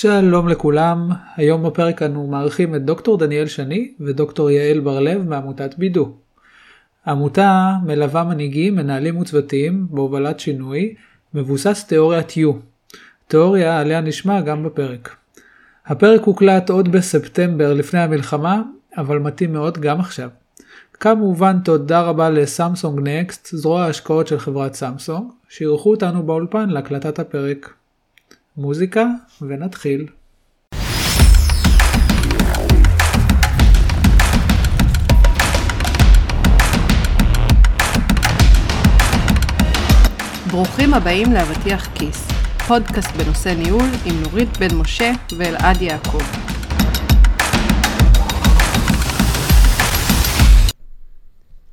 שלום לכולם, היום בפרק אנו מארחים את דוקטור דניאל שני ודוקטור יעל בר-לב מעמותת בידו. העמותה מלווה מנהיגים, מנהלים וצוותים בהובלת שינוי, מבוסס תיאוריית U, תיאוריה עליה נשמע גם בפרק. הפרק הוקלט עוד בספטמבר לפני המלחמה, אבל מתאים מאוד גם עכשיו. כמובן תודה רבה לסמסונג נקסט, זרוע ההשקעות של חברת סמסונג, שאירחו אותנו באולפן להקלטת הפרק. מוזיקה ונתחיל. ברוכים הבאים לאבטיח כיס, פודקאסט בנושא ניהול עם נורית בן משה ואלעד יעקב.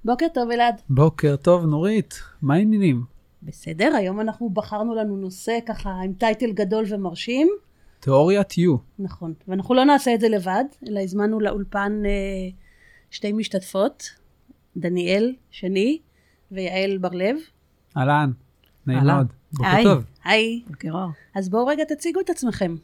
בוקר טוב אלעד. בוקר טוב נורית, מה העניינים? בסדר, היום אנחנו בחרנו לנו נושא ככה עם טייטל גדול ומרשים. תיאוריית U. נכון, ואנחנו לא נעשה את זה לבד, אלא הזמנו לאולפן אה, שתי משתתפות, דניאל שני ויעל בר-לב. אהלן, נעים. מאוד. בוקר היי, טוב. היי. בוקר אור. אז בואו רגע תציגו את עצמכם.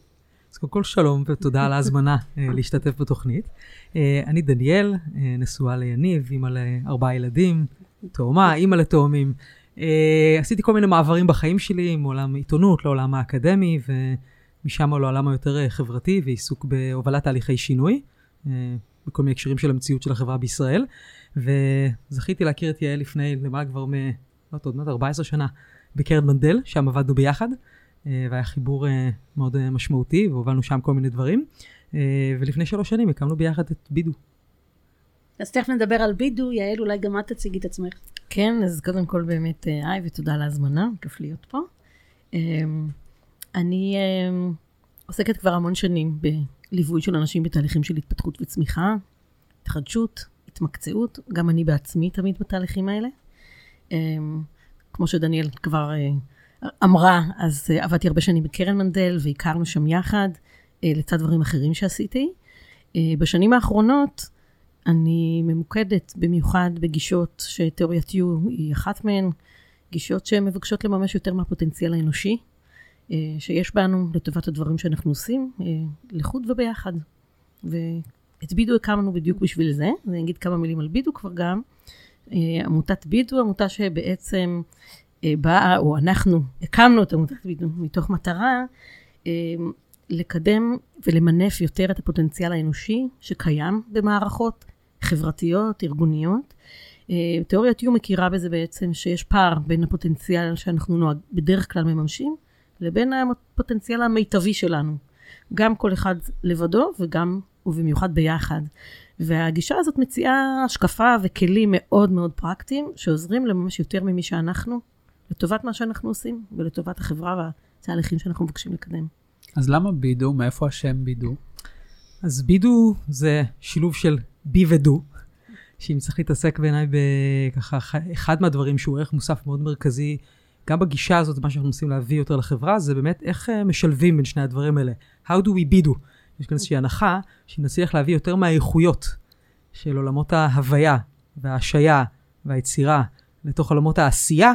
אז קודם כל שלום ותודה על ההזמנה אה, להשתתף בתוכנית. אה, אני דניאל, אה, נשואה ליניב, אימא לארבעה ילדים, תאומה, אימא לתאומים. אה, עשיתי כל מיני מעברים בחיים שלי מעולם העיתונות לעולם האקדמי, ומשם לעולם היותר אה, חברתי ועיסוק בהובלת תהליכי שינוי, אה, בכל מיני הקשרים של המציאות של החברה בישראל. וזכיתי להכיר את יעל לפני למעלה כבר מ... לא יודעת, עוד מעט 14 שנה, בקרן מנדל, שם עבדנו ביחד. אה, והיה חיבור אה, מאוד אה, משמעותי, והובלנו שם כל מיני דברים. אה, ולפני שלוש שנים הקמנו ביחד את בידו. אז תכף נדבר על בידו, יעל אולי גם את תציגי את עצמך. כן, אז קודם כל באמת אה, היי ותודה על ההזמנה, כיף להיות פה. אמ, אני אמ, עוסקת כבר המון שנים בליווי של אנשים בתהליכים של התפתחות וצמיחה, התחדשות, התמקצעות, גם אני בעצמי תמיד בתהליכים האלה. אמ, כמו שדניאל כבר אה, אמרה, אז אה, עבדתי הרבה שנים בקרן מנדל והכרנו שם יחד, לצד דברים אחרים שעשיתי. בשנים האחרונות, אני ממוקדת במיוחד בגישות שתיאוריית U היא אחת מהן, גישות שמבקשות לממש יותר מהפוטנציאל האנושי אה, שיש בנו לטובת הדברים שאנחנו עושים, אה, לחוד וביחד. ואת בידו הקמנו בדיוק בשביל זה, אני אגיד כמה מילים על בידו כבר גם. אה, עמותת בידו, עמותה שבעצם אה, באה, או אנחנו הקמנו את עמותת בידו מתוך מטרה לקדם ולמנף יותר את הפוטנציאל האנושי שקיים במערכות חברתיות, ארגוניות. אה, תיאוריית יו מכירה בזה בעצם שיש פער בין הפוטנציאל שאנחנו נוהג, בדרך כלל מממשים, לבין הפוטנציאל המיטבי שלנו. גם כל אחד לבדו וגם ובמיוחד ביחד. והגישה הזאת מציעה השקפה וכלים מאוד מאוד פרקטיים, שעוזרים לממש יותר ממי שאנחנו, לטובת מה שאנחנו עושים ולטובת החברה והתהליכים שאנחנו מבקשים לקדם. אז למה בידו? מאיפה השם בידו? אז בידו זה שילוב של בי ודו, שאם צריך להתעסק בעיניי בככה, אחד מהדברים שהוא ערך מוסף מאוד מרכזי, גם בגישה הזאת, מה שאנחנו מנסים להביא יותר לחברה, זה באמת איך אה, משלבים בין שני הדברים האלה. How do we בידו? יש כאן איזושהי הנחה שנצליח להביא יותר מהאיכויות של עולמות ההוויה וההשעיה והיצירה לתוך עולמות העשייה,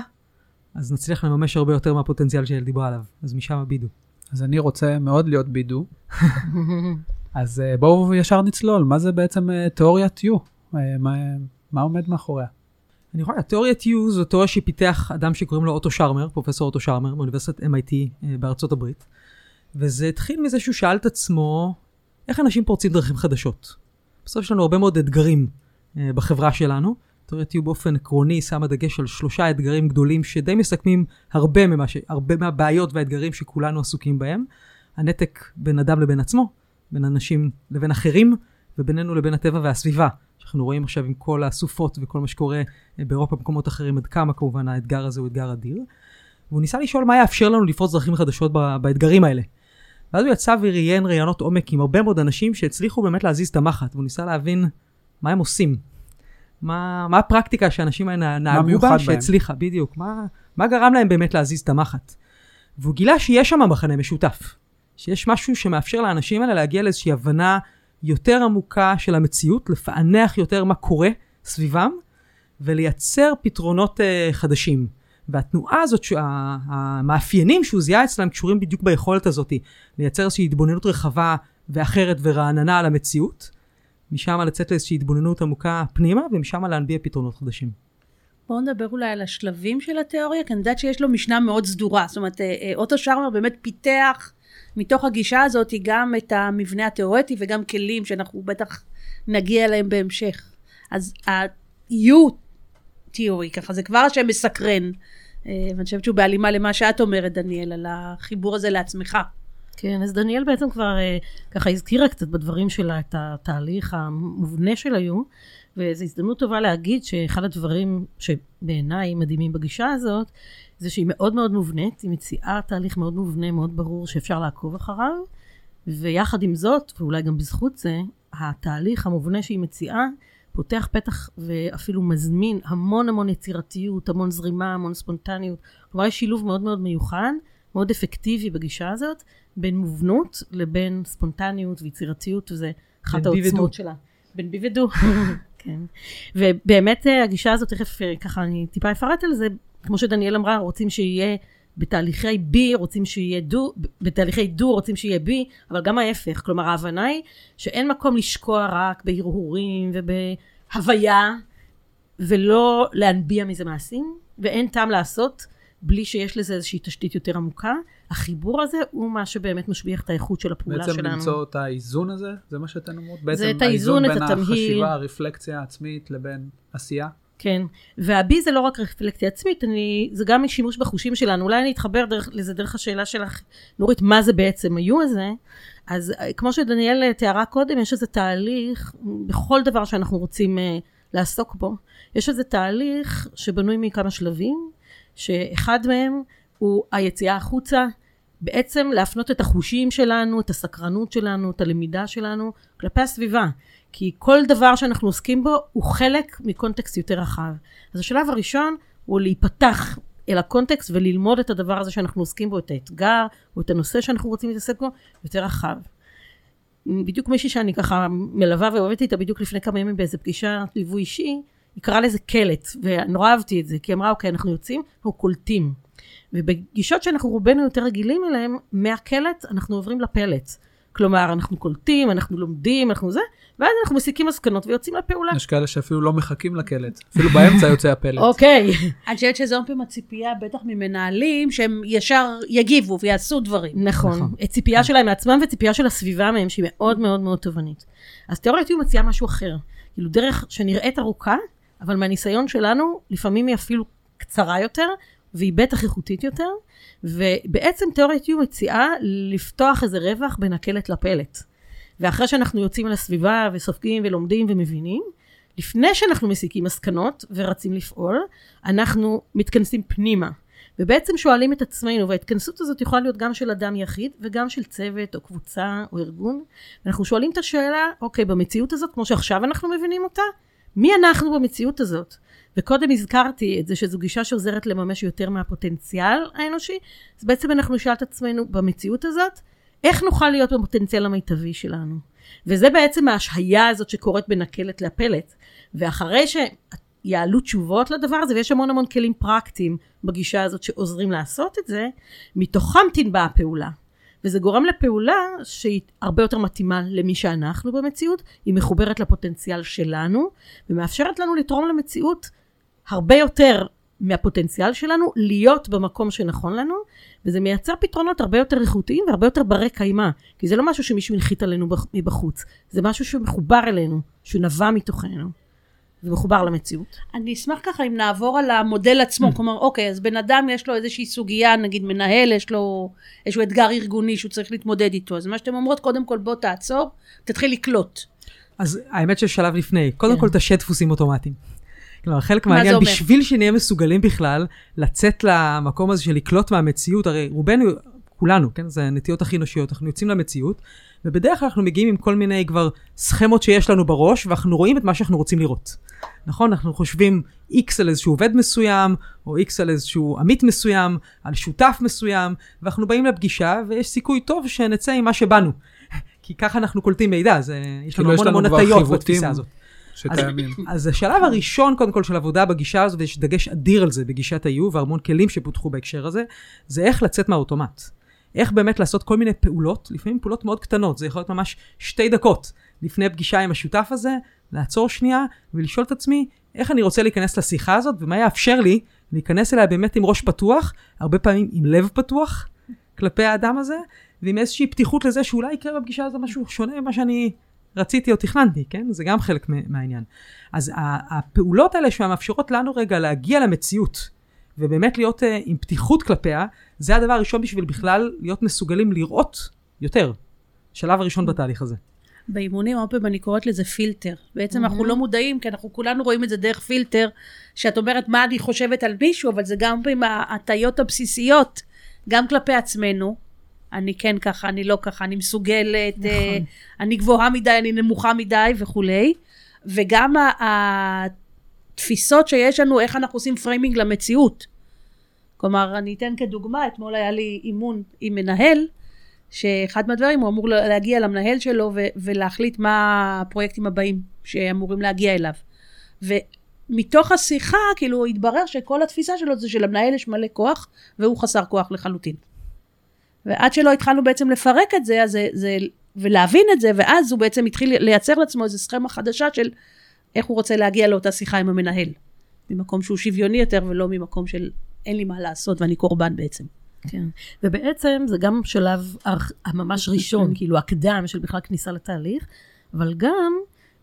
אז נצליח לממש הרבה יותר מהפוטנציאל שיעל דיברה עליו. אז משם הבידו. אז אני רוצה מאוד להיות בידו. אז אה, בואו ישר נצלול, מה זה בעצם אה, תיאוריית U? אה, מה, מה עומד מאחוריה? אני יכול, התיאוריית U זו תיאוריה שפיתח אדם שקוראים לו אוטו שרמר, פרופסור אוטו שרמר, מאוניברסיטת MIT בארצות הברית. וזה התחיל מזה שהוא שאל את עצמו, איך אנשים פורצים דרכים חדשות? בסוף יש לנו הרבה מאוד אתגרים בחברה שלנו. תיאוריית U באופן עקרוני שמה דגש על שלושה אתגרים גדולים שדי מסכמים הרבה, ממה ש... הרבה מהבעיות והאתגרים שכולנו עסוקים בהם. הנתק בין אדם לבין עצמו, בין אנשים לבין אחרים, ובינינו לבין הטבע והסביבה. שאנחנו רואים עכשיו עם כל הסופות וכל מה שקורה אה, באירופה ובמקומות אחרים, עד כמה כמובן האתגר הזה הוא אתגר אדיר. והוא ניסה לשאול מה יאפשר לנו לפרוץ דרכים חדשות באתגרים האלה. ואז הוא יצא וראיין ראיונות עומק עם הרבה מאוד אנשים שהצליחו באמת להזיז את המחט, והוא ניסה להבין מה הם עושים. מה, מה הפרקטיקה שהאנשים האלה נהגו בה, בהם? שהצליחה, בדיוק. מה, מה גרם להם באמת להזיז את המחט. והוא גילה שיש שם מחנה משותף. שיש משהו שמאפשר לאנשים האלה להגיע לאיזושהי הבנה יותר עמוקה של המציאות, לפענח יותר מה קורה סביבם, ולייצר פתרונות uh, חדשים. והתנועה הזאת, שה- המאפיינים שהוא זיהה אצלם קשורים בדיוק ביכולת הזאת לייצר איזושהי התבוננות רחבה ואחרת ורעננה על המציאות. משם לצאת לאיזושהי התבוננות עמוקה פנימה, ומשם להנביע פתרונות חדשים. בואו נדבר אולי על השלבים של התיאוריה, כי אני יודעת שיש לו משנה מאוד סדורה. זאת אומרת, אה, אה, אוטו שרמר באמת פיתח מתוך הגישה הזאת גם את המבנה התיאורטי וגם כלים שאנחנו בטח נגיע אליהם בהמשך. אז ה-U תיאורי, ככה, זה כבר השם מסקרן. אה, ואני חושבת שהוא בהלימה למה שאת אומרת, דניאל, על החיבור הזה לעצמך. כן, אז דניאל בעצם כבר אה, ככה הזכירה קצת בדברים שלה את התהליך המובנה של היו, וזו הזדמנות טובה להגיד שאחד הדברים שבעיניי מדהימים בגישה הזאת, זה שהיא מאוד מאוד מובנית, היא מציעה תהליך מאוד מובנה, מאוד ברור שאפשר לעקוב אחריו, ויחד עם זאת, ואולי גם בזכות זה, התהליך המובנה שהיא מציעה, פותח פתח ואפילו מזמין המון המון יצירתיות, המון זרימה, המון ספונטניות. כלומר, יש שילוב מאוד מאוד מיוחד, מאוד אפקטיבי בגישה הזאת, בין מובנות לבין ספונטניות ויצירתיות, וזה אחת העוצמות. שלה. בין בי ודו. כן. ובאמת אה, הגישה הזאת, תכף אה, ככה אני טיפה אפרט על זה, כמו שדניאל אמרה, רוצים שיהיה בתהליכי בי, רוצים שיהיה דו, בתהליכי דו רוצים שיהיה בי, אבל גם ההפך. כלומר, ההבנה היא שאין מקום לשקוע רק בהרהורים ובהוויה, ולא להנביע מזה מעשים, ואין טעם לעשות בלי שיש לזה איזושהי תשתית יותר עמוקה. החיבור הזה הוא מה שבאמת משביח את האיכות של הפעולה בעצם שלנו. למצוא את האיזון הזה, זה מה שאתן אומרות? בעצם את האיזון, את בין התמהיל. החשיבה, הרפלקציה העצמית לבין עשייה? כן, והבי זה לא רק רפלקציה עצמית, אני, זה גם שימוש בחושים שלנו. אולי אני אתחבר דרך, לזה דרך השאלה שלך, נורית, מה זה בעצם היו הזה? אז אה, כמו שדניאל אה, תיארה קודם, יש איזה תהליך, בכל דבר שאנחנו רוצים uh, לעסוק בו, יש איזה תהליך שבנוי מכמה שלבים, שאחד מהם הוא היציאה החוצה, בעצם להפנות את החושים שלנו, את הסקרנות שלנו, את הלמידה שלנו, כלפי הסביבה. כי כל דבר שאנחנו עוסקים בו הוא חלק מקונטקסט יותר רחב. אז השלב הראשון הוא להיפתח אל הקונטקסט וללמוד את הדבר הזה שאנחנו עוסקים בו, את האתגר או את הנושא שאנחנו רוצים להתעסק בו, יותר רחב. בדיוק מישהי שאני ככה מלווה ועובדת איתה בדיוק לפני כמה ימים באיזה פגישה ליווי אישי, היא קראה לזה קלט, ונורא אהבתי את זה, כי היא אמרה, אוקיי, אנחנו יוצאים, אנחנו קולטים. ובגישות שאנחנו רובנו יותר רגילים אליהן, מהקלט אנחנו עוברים לפלט. כלומר, אנחנו קולטים, אנחנו לומדים, אנחנו זה, ואז אנחנו מסיקים מסקנות ויוצאים לפעולה. יש כאלה שאפילו לא מחכים לקלט, אפילו באמצע יוצא הפלט. אוקיי. אני חושבת שזו פעם הציפייה, בטח ממנהלים, שהם ישר יגיבו ויעשו דברים. נכון. נכון. ציפייה שלהם מעצמם וציפייה של הסביבה מהם, שהיא מאוד מאוד מאוד תובענית. אז תיאוריית הוא מציעה משהו אחר. כאילו דרך שנראית ארוכה, אבל מהניסיון שלנו, לפעמים היא אפילו קצרה יותר, והיא בטח איכותית יותר, ובעצם תיאוריית יו מציעה לפתוח איזה רווח בין הקלט לפלט. ואחרי שאנחנו יוצאים לסביבה וסופגים ולומדים ומבינים, לפני שאנחנו מסיקים מסקנות ורצים לפעול, אנחנו מתכנסים פנימה. ובעצם שואלים את עצמנו, וההתכנסות הזאת יכולה להיות גם של אדם יחיד וגם של צוות או קבוצה או ארגון. ואנחנו שואלים את השאלה, אוקיי, במציאות הזאת, כמו שעכשיו אנחנו מבינים אותה, מי אנחנו במציאות הזאת? וקודם הזכרתי את זה שזו גישה שעוזרת לממש יותר מהפוטנציאל האנושי, אז בעצם אנחנו נשאל את עצמנו במציאות הזאת, איך נוכל להיות בפוטנציאל המיטבי שלנו? וזה בעצם ההשהיה הזאת שקורית בין הקלט לפלט. ואחרי שיעלו תשובות לדבר הזה, ויש המון המון כלים פרקטיים בגישה הזאת שעוזרים לעשות את זה, מתוכם תנבע הפעולה. וזה גורם לפעולה שהיא הרבה יותר מתאימה למי שאנחנו במציאות, היא מחוברת לפוטנציאל שלנו, ומאפשרת לנו לתרום למציאות הרבה יותר מהפוטנציאל שלנו, להיות במקום שנכון לנו, וזה מייצר פתרונות הרבה יותר איכותיים והרבה יותר ברי קיימא, כי זה לא משהו שמישהו הנחית עלינו מבחוץ, זה משהו שמחובר אלינו, שנבע מתוכנו. זה מחובר למציאות. אני אשמח ככה אם נעבור על המודל עצמו, כלומר, אוקיי, אז בן אדם יש לו איזושהי סוגיה, נגיד מנהל, יש לו איזשהו אתגר ארגוני שהוא צריך להתמודד איתו, אז מה שאתם אומרות, קודם כל בוא תעצור, תתחיל לקלוט. אז האמת ששלב לפני, קודם כן. כל תשת דפוסים אוטומטיים. כלומר, חלק מהעניין? בשביל שנהיה מסוגלים בכלל לצאת למקום הזה של לקלוט מהמציאות, הרי רובנו, כולנו, כן, זה הנטיות הכי אנושיות, אנחנו יוצאים למציאות, ובדרך כלל אנחנו מגיעים עם כל מיני כבר סכמות שיש לנו בראש, ואנחנו רואים את מה שאנחנו רוצים לראות. נכון? אנחנו חושבים X על איזשהו עובד מסוים, או X על איזשהו עמית מסוים, על שותף מסוים, ואנחנו באים לפגישה, ויש סיכוי טוב שנצא עם מה שבאנו. כי ככה אנחנו קולטים מידע, זה, יש לנו כאילו המון המון הטיות. בתפיסה הזאת. שקיימים. אז השלב הראשון, קודם כל, של עבודה בגישה הזו, ויש דגש אדיר על זה בגישת ה-U, והמון כלים שפותחו בהקשר הזה, זה איך לצאת מהאוטומט. איך באמת לעשות כל מיני פעולות, לפעמים פעולות מאוד קטנות, זה יכול להיות ממש שתי דקות לפני פגישה עם השותף הזה, לעצור שנייה ולשאול את עצמי, איך אני רוצה להיכנס לשיחה הזאת, ומה יאפשר לי להיכנס אליה באמת עם ראש פתוח, הרבה פעמים עם לב פתוח כלפי האדם הזה, ועם איזושהי פתיחות לזה שאולי יקרה בפגישה הזו משהו שונה ממה שאני רציתי או תכננתי, כן? זה גם חלק מהעניין. אז הפעולות האלה שמאפשרות לנו רגע להגיע למציאות, ובאמת להיות uh, עם פתיחות כלפיה, זה הדבר הראשון בשביל בכלל להיות מסוגלים לראות יותר. שלב הראשון בתהליך הזה. באימונים, הרבה פעמים אני קוראת לזה פילטר. בעצם אנחנו לא מודעים, כי אנחנו כולנו רואים את זה דרך פילטר, שאת אומרת מה אני חושבת על מישהו, אבל זה גם עם ההטיות הבסיסיות, גם כלפי עצמנו. אני כן ככה, אני לא ככה, אני מסוגלת, נכון. אה, אני גבוהה מדי, אני נמוכה מדי וכולי. וגם התפיסות שיש לנו, איך אנחנו עושים framing למציאות. כלומר, אני אתן כדוגמה, אתמול היה לי אימון עם מנהל, שאחד מהדברים הוא אמור להגיע למנהל שלו ו- ולהחליט מה הפרויקטים הבאים שאמורים להגיע אליו. ומתוך השיחה, כאילו, התברר שכל התפיסה שלו זה שלמנהל יש מלא כוח, והוא חסר כוח לחלוטין. ועד שלא התחלנו בעצם לפרק את זה, אז זה, זה, ולהבין את זה, ואז הוא בעצם התחיל לייצר לעצמו איזו סכמה חדשה של איך הוא רוצה להגיע לאותה שיחה עם המנהל. ממקום שהוא שוויוני יותר, ולא ממקום של אין לי מה לעשות ואני קורבן בעצם. כן, ובעצם זה גם שלב הממש ראשון, כאילו הקדם של בכלל כניסה לתהליך, אבל גם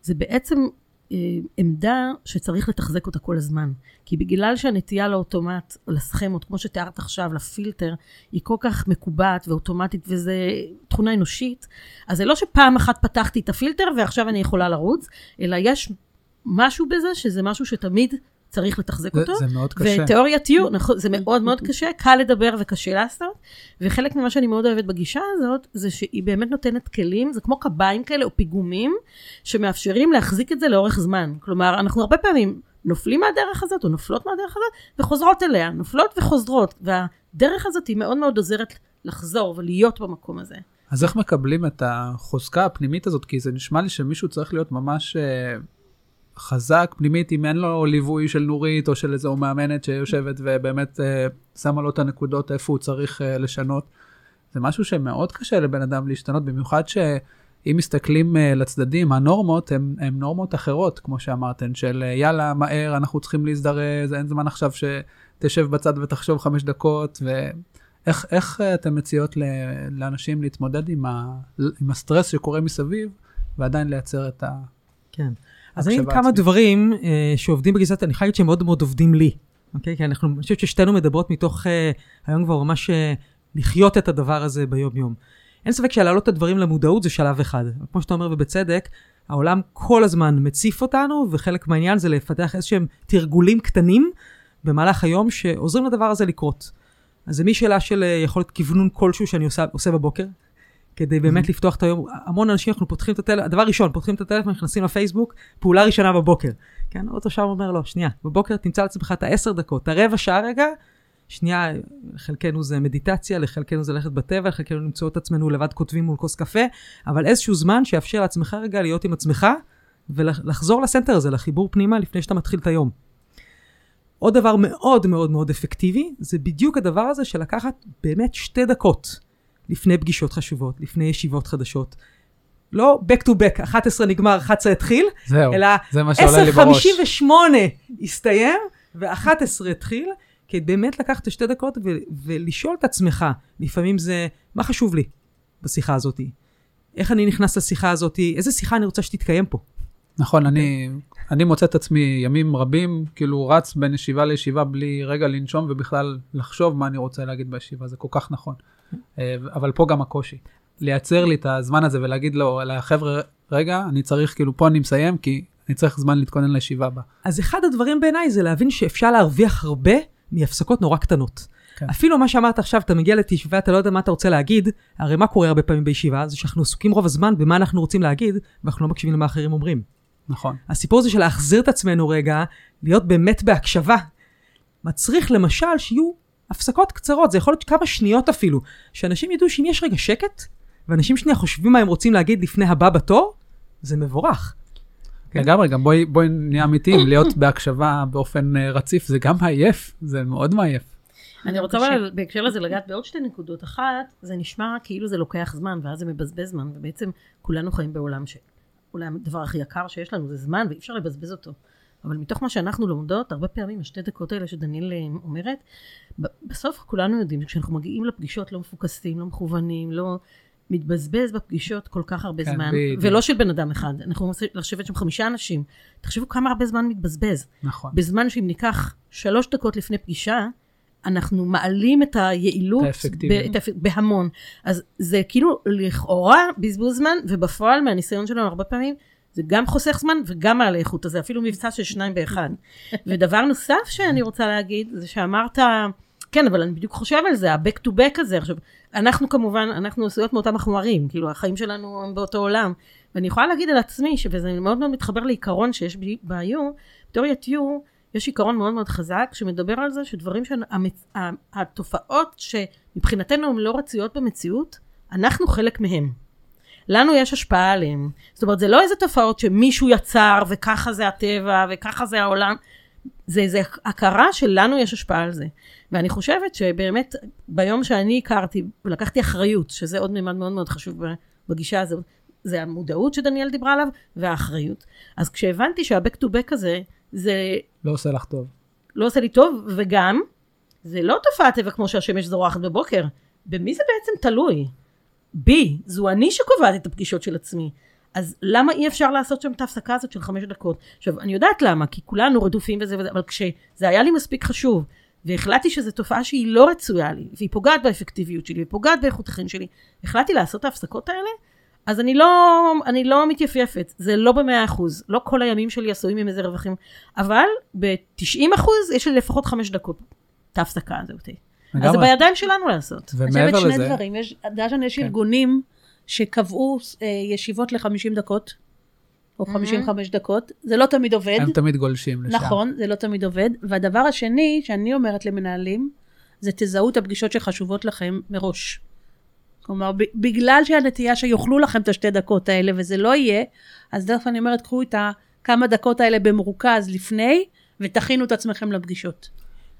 זה בעצם אה, עמדה שצריך לתחזק אותה כל הזמן. כי בגלל שהנטייה לאוטומט, לסכמות, כמו שתיארת עכשיו, לפילטר, היא כל כך מקובעת ואוטומטית, וזה תכונה אנושית, אז זה לא שפעם אחת פתחתי את הפילטר ועכשיו אני יכולה לרוץ, אלא יש משהו בזה שזה משהו שתמיד צריך לתחזק אותו. זה מאוד קשה. ותיאוריית יו, נכון, זה מאוד מאוד קשה, קל לדבר וקשה לעשות. וחלק ממה שאני מאוד אוהבת בגישה הזאת, זה שהיא באמת נותנת כלים, זה כמו קביים כאלה או פיגומים, שמאפשרים להחזיק את זה לאורך זמן. כלומר, אנחנו הרבה פעמים נופלים מהדרך הזאת, או נופלות מהדרך הזאת, וחוזרות אליה, נופלות וחוזרות. והדרך הזאת היא מאוד מאוד עוזרת לחזור ולהיות במקום הזה. אז איך מקבלים את החוזקה הפנימית הזאת? כי זה נשמע לי שמישהו צריך להיות ממש... אה, חזק פנימית אם אין לו ליווי של נורית או של איזו מאמנת שיושבת ובאמת אה, שמה לו את הנקודות איפה הוא צריך אה, לשנות. זה משהו שמאוד קשה לבן אדם להשתנות, במיוחד שאם מסתכלים אה, לצדדים, הנורמות הן נורמות אחרות, כמו שאמרתן, של אה, יאללה, מהר, אנחנו צריכים להזדרז, אין זמן עכשיו שתשב בצד ותחשוב חמש דקות, ואיך איך אתן מציעות לאנשים להתמודד עם, ה, עם הסטרס שקורה מסביב, ועדיין לייצר את ה... כן. אז אני עם כמה דברים uh, שעובדים בגזרת, אני חייבת שהם מאוד מאוד עובדים לי, אוקיי? כי אנחנו, אני חושבת ששתינו מדברות מתוך uh, היום כבר ממש uh, לחיות את הדבר הזה ביום-יום. אין ספק שלהעלות את הדברים למודעות זה שלב אחד. כמו שאתה אומר ובצדק, העולם כל הזמן מציף אותנו, וחלק מהעניין זה לפתח איזשהם תרגולים קטנים במהלך היום שעוזרים לדבר הזה לקרות. אז זה משאלה של יכולת כוונון כלשהו שאני עושה, עושה בבוקר, כדי באמת לפתוח את היום. המון אנשים, אנחנו פותחים את הטלפון, הדבר ראשון, פותחים את הטלפון, נכנסים לפייסבוק, פעולה ראשונה בבוקר. כן, אותו שם אומר לו, שנייה, בבוקר תמצא לעצמך את העשר דקות, את הרבע שעה רגע, שנייה, לחלקנו זה מדיטציה, לחלקנו זה ללכת בטבע, לחלקנו למצוא את עצמנו לבד כותבים מול כוס קפה, אבל איזשהו זמן שיאפשר לעצמך רגע להיות עם עצמך, ולחזור לסנטר הזה, לחיבור פנימה, לפני שאתה מתחיל את היום. עוד דבר מאוד מאוד מאוד אפקטיבי, זה בדיוק הדבר הזה של לקחת באמת שתי דקות. לפני פגישות חשובות, לפני ישיבות חדשות. לא back to back, 11 נגמר, 11 התחיל, זהו, אלא זה מה שעולה לי בראש. 10:58 הסתיים, ו-11 התחיל, כדי באמת לקחת את השתי דקות ו- ולשאול את עצמך, לפעמים זה, מה חשוב לי בשיחה הזאת? איך אני נכנס לשיחה הזאת? איזה שיחה אני רוצה שתתקיים פה? נכון, אני, אני מוצא את עצמי ימים רבים, כאילו רץ בין ישיבה לישיבה בלי רגע לנשום ובכלל לחשוב מה אני רוצה להגיד בישיבה, זה כל כך נכון. אה, אבל פה גם הקושי. לייצר לי את הזמן הזה ולהגיד לו, לחבר'ה, רגע, אני צריך, כאילו, פה אני מסיים, כי אני צריך זמן להתכונן לישיבה הבאה. אז אחד הדברים בעיניי זה להבין שאפשר להרוויח הרבה מהפסקות נורא קטנות. כן. אפילו מה שאמרת עכשיו, אתה מגיע לישיבה, אתה לא יודע מה אתה רוצה להגיד, הרי מה קורה הרבה פעמים בישיבה? זה שאנחנו עסוקים רוב הזמן במה אנחנו רוצים להגיד, ואנחנו לא מקשיבים למה אחרים אומרים. נכון. הסיפור הזה של להחזיר את עצמנו רגע, להיות באמת בהקשבה, מצריך למשל שיהיו הפסקות קצרות, זה יכול להיות כמה שניות אפילו, שאנשים ידעו שאם יש רגע שקט, ואנשים שנייה חושבים מה הם רוצים להגיד לפני הבא בתור, זה מבורך. לגמרי, גם בואי בואי נהיה אמיתיים, להיות בהקשבה באופן אה, רציף זה גם מעייף, זה מאוד מעייף. אני רוצה. אבל בהקשר לזה לגעת בעוד שתי נקודות. אחת, זה נשמע כאילו זה לוקח זמן, ואז זה מבזבז זמן, ובעצם כולנו חיים בעולם ש... אולי הדבר הכי יקר שיש לנו זה זמן, ואי אפשר לבזבז אותו. אבל מתוך מה שאנחנו לומדות, הרבה פעמים השתי דקות האלה שדניאל אה, אומרת, ב- בסוף כולנו יודעים שכשאנחנו מגיעים לפגישות לא מפוקסים, לא מכוונים, לא... מתבזבז בפגישות כל כך הרבה כן, זמן, בדיוק. ולא של בן אדם אחד. אנחנו רוצים לשבת שם חמישה אנשים. תחשבו כמה הרבה זמן מתבזבז. נכון. בזמן שאם ניקח שלוש דקות לפני פגישה, אנחנו מעלים את היעילות. ב- את האפ- בהמון. אז זה כאילו לכאורה בזבוז זמן, ובפועל מהניסיון שלנו הרבה פעמים, זה גם חוסך זמן וגם מעלה איכות, אז זה אפילו מבצע של שניים באחד. ודבר נוסף שאני רוצה להגיד, זה שאמרת, כן, אבל אני בדיוק חושב על זה, ה-back to back הזה. עכשיו, אנחנו כמובן, אנחנו עשויות מאותם החומרים, כאילו החיים שלנו הם באותו עולם. ואני יכולה להגיד על עצמי, וזה מאוד מאוד מתחבר לעיקרון שיש ב-U, בתיאוריית U, יש עיקרון מאוד מאוד חזק שמדבר על זה שדברים שהתופעות שמבחינתנו הן לא רצויות במציאות, אנחנו חלק מהם. לנו יש השפעה עליהם. זאת אומרת, זה לא איזה תופעות שמישהו יצר וככה זה הטבע וככה זה העולם. זה, זה הכרה שלנו יש השפעה על זה. ואני חושבת שבאמת ביום שאני הכרתי ולקחתי אחריות, שזה עוד מימד מאוד מאוד חשוב בגישה הזו, זה המודעות שדניאל דיברה עליו והאחריות. אז כשהבנתי שה-back to back הזה, זה לא עושה לך טוב. לא עושה לי טוב, וגם, זה לא תופעת טבע כמו שהשמש זורחת בבוקר. במי זה בעצם תלוי? בי, זו אני שקובעת את הפגישות של עצמי. אז למה אי אפשר לעשות שם את ההפסקה הזאת של חמש דקות? עכשיו, אני יודעת למה, כי כולנו רדופים וזה וזה, אבל כשזה היה לי מספיק חשוב, והחלטתי שזו תופעה שהיא לא רצויה לי, והיא פוגעת באפקטיביות שלי, ופוגעת באיכות החיים שלי, החלטתי לעשות את ההפסקות האלה, אז אני לא, אני לא מתייפייפת, זה לא במאה אחוז, לא כל הימים שלי עשויים עם איזה רווחים, אבל ב-90 אחוז יש לי לפחות חמש דקות את ההפסקה הזאת. אז זה. בידיים שלנו לעשות. אני ומעבר חושבת שני לזה, דברים, יש, דשן יש כן. ארגונים שקבעו אה, ישיבות ל-50 דקות, או 55 דקות, זה לא תמיד עובד, הם תמיד גולשים לשם. נכון, זה לא תמיד עובד, והדבר השני שאני אומרת למנהלים, זה תזהו את הפגישות שחשובות לכם מראש. כלומר, ב- בגלל שהנטייה שיאכלו לכם את השתי דקות האלה, וזה לא יהיה, אז דרך אני אומרת, קחו את הכמה דקות האלה במרוכז לפני, ותכינו את עצמכם לפגישות.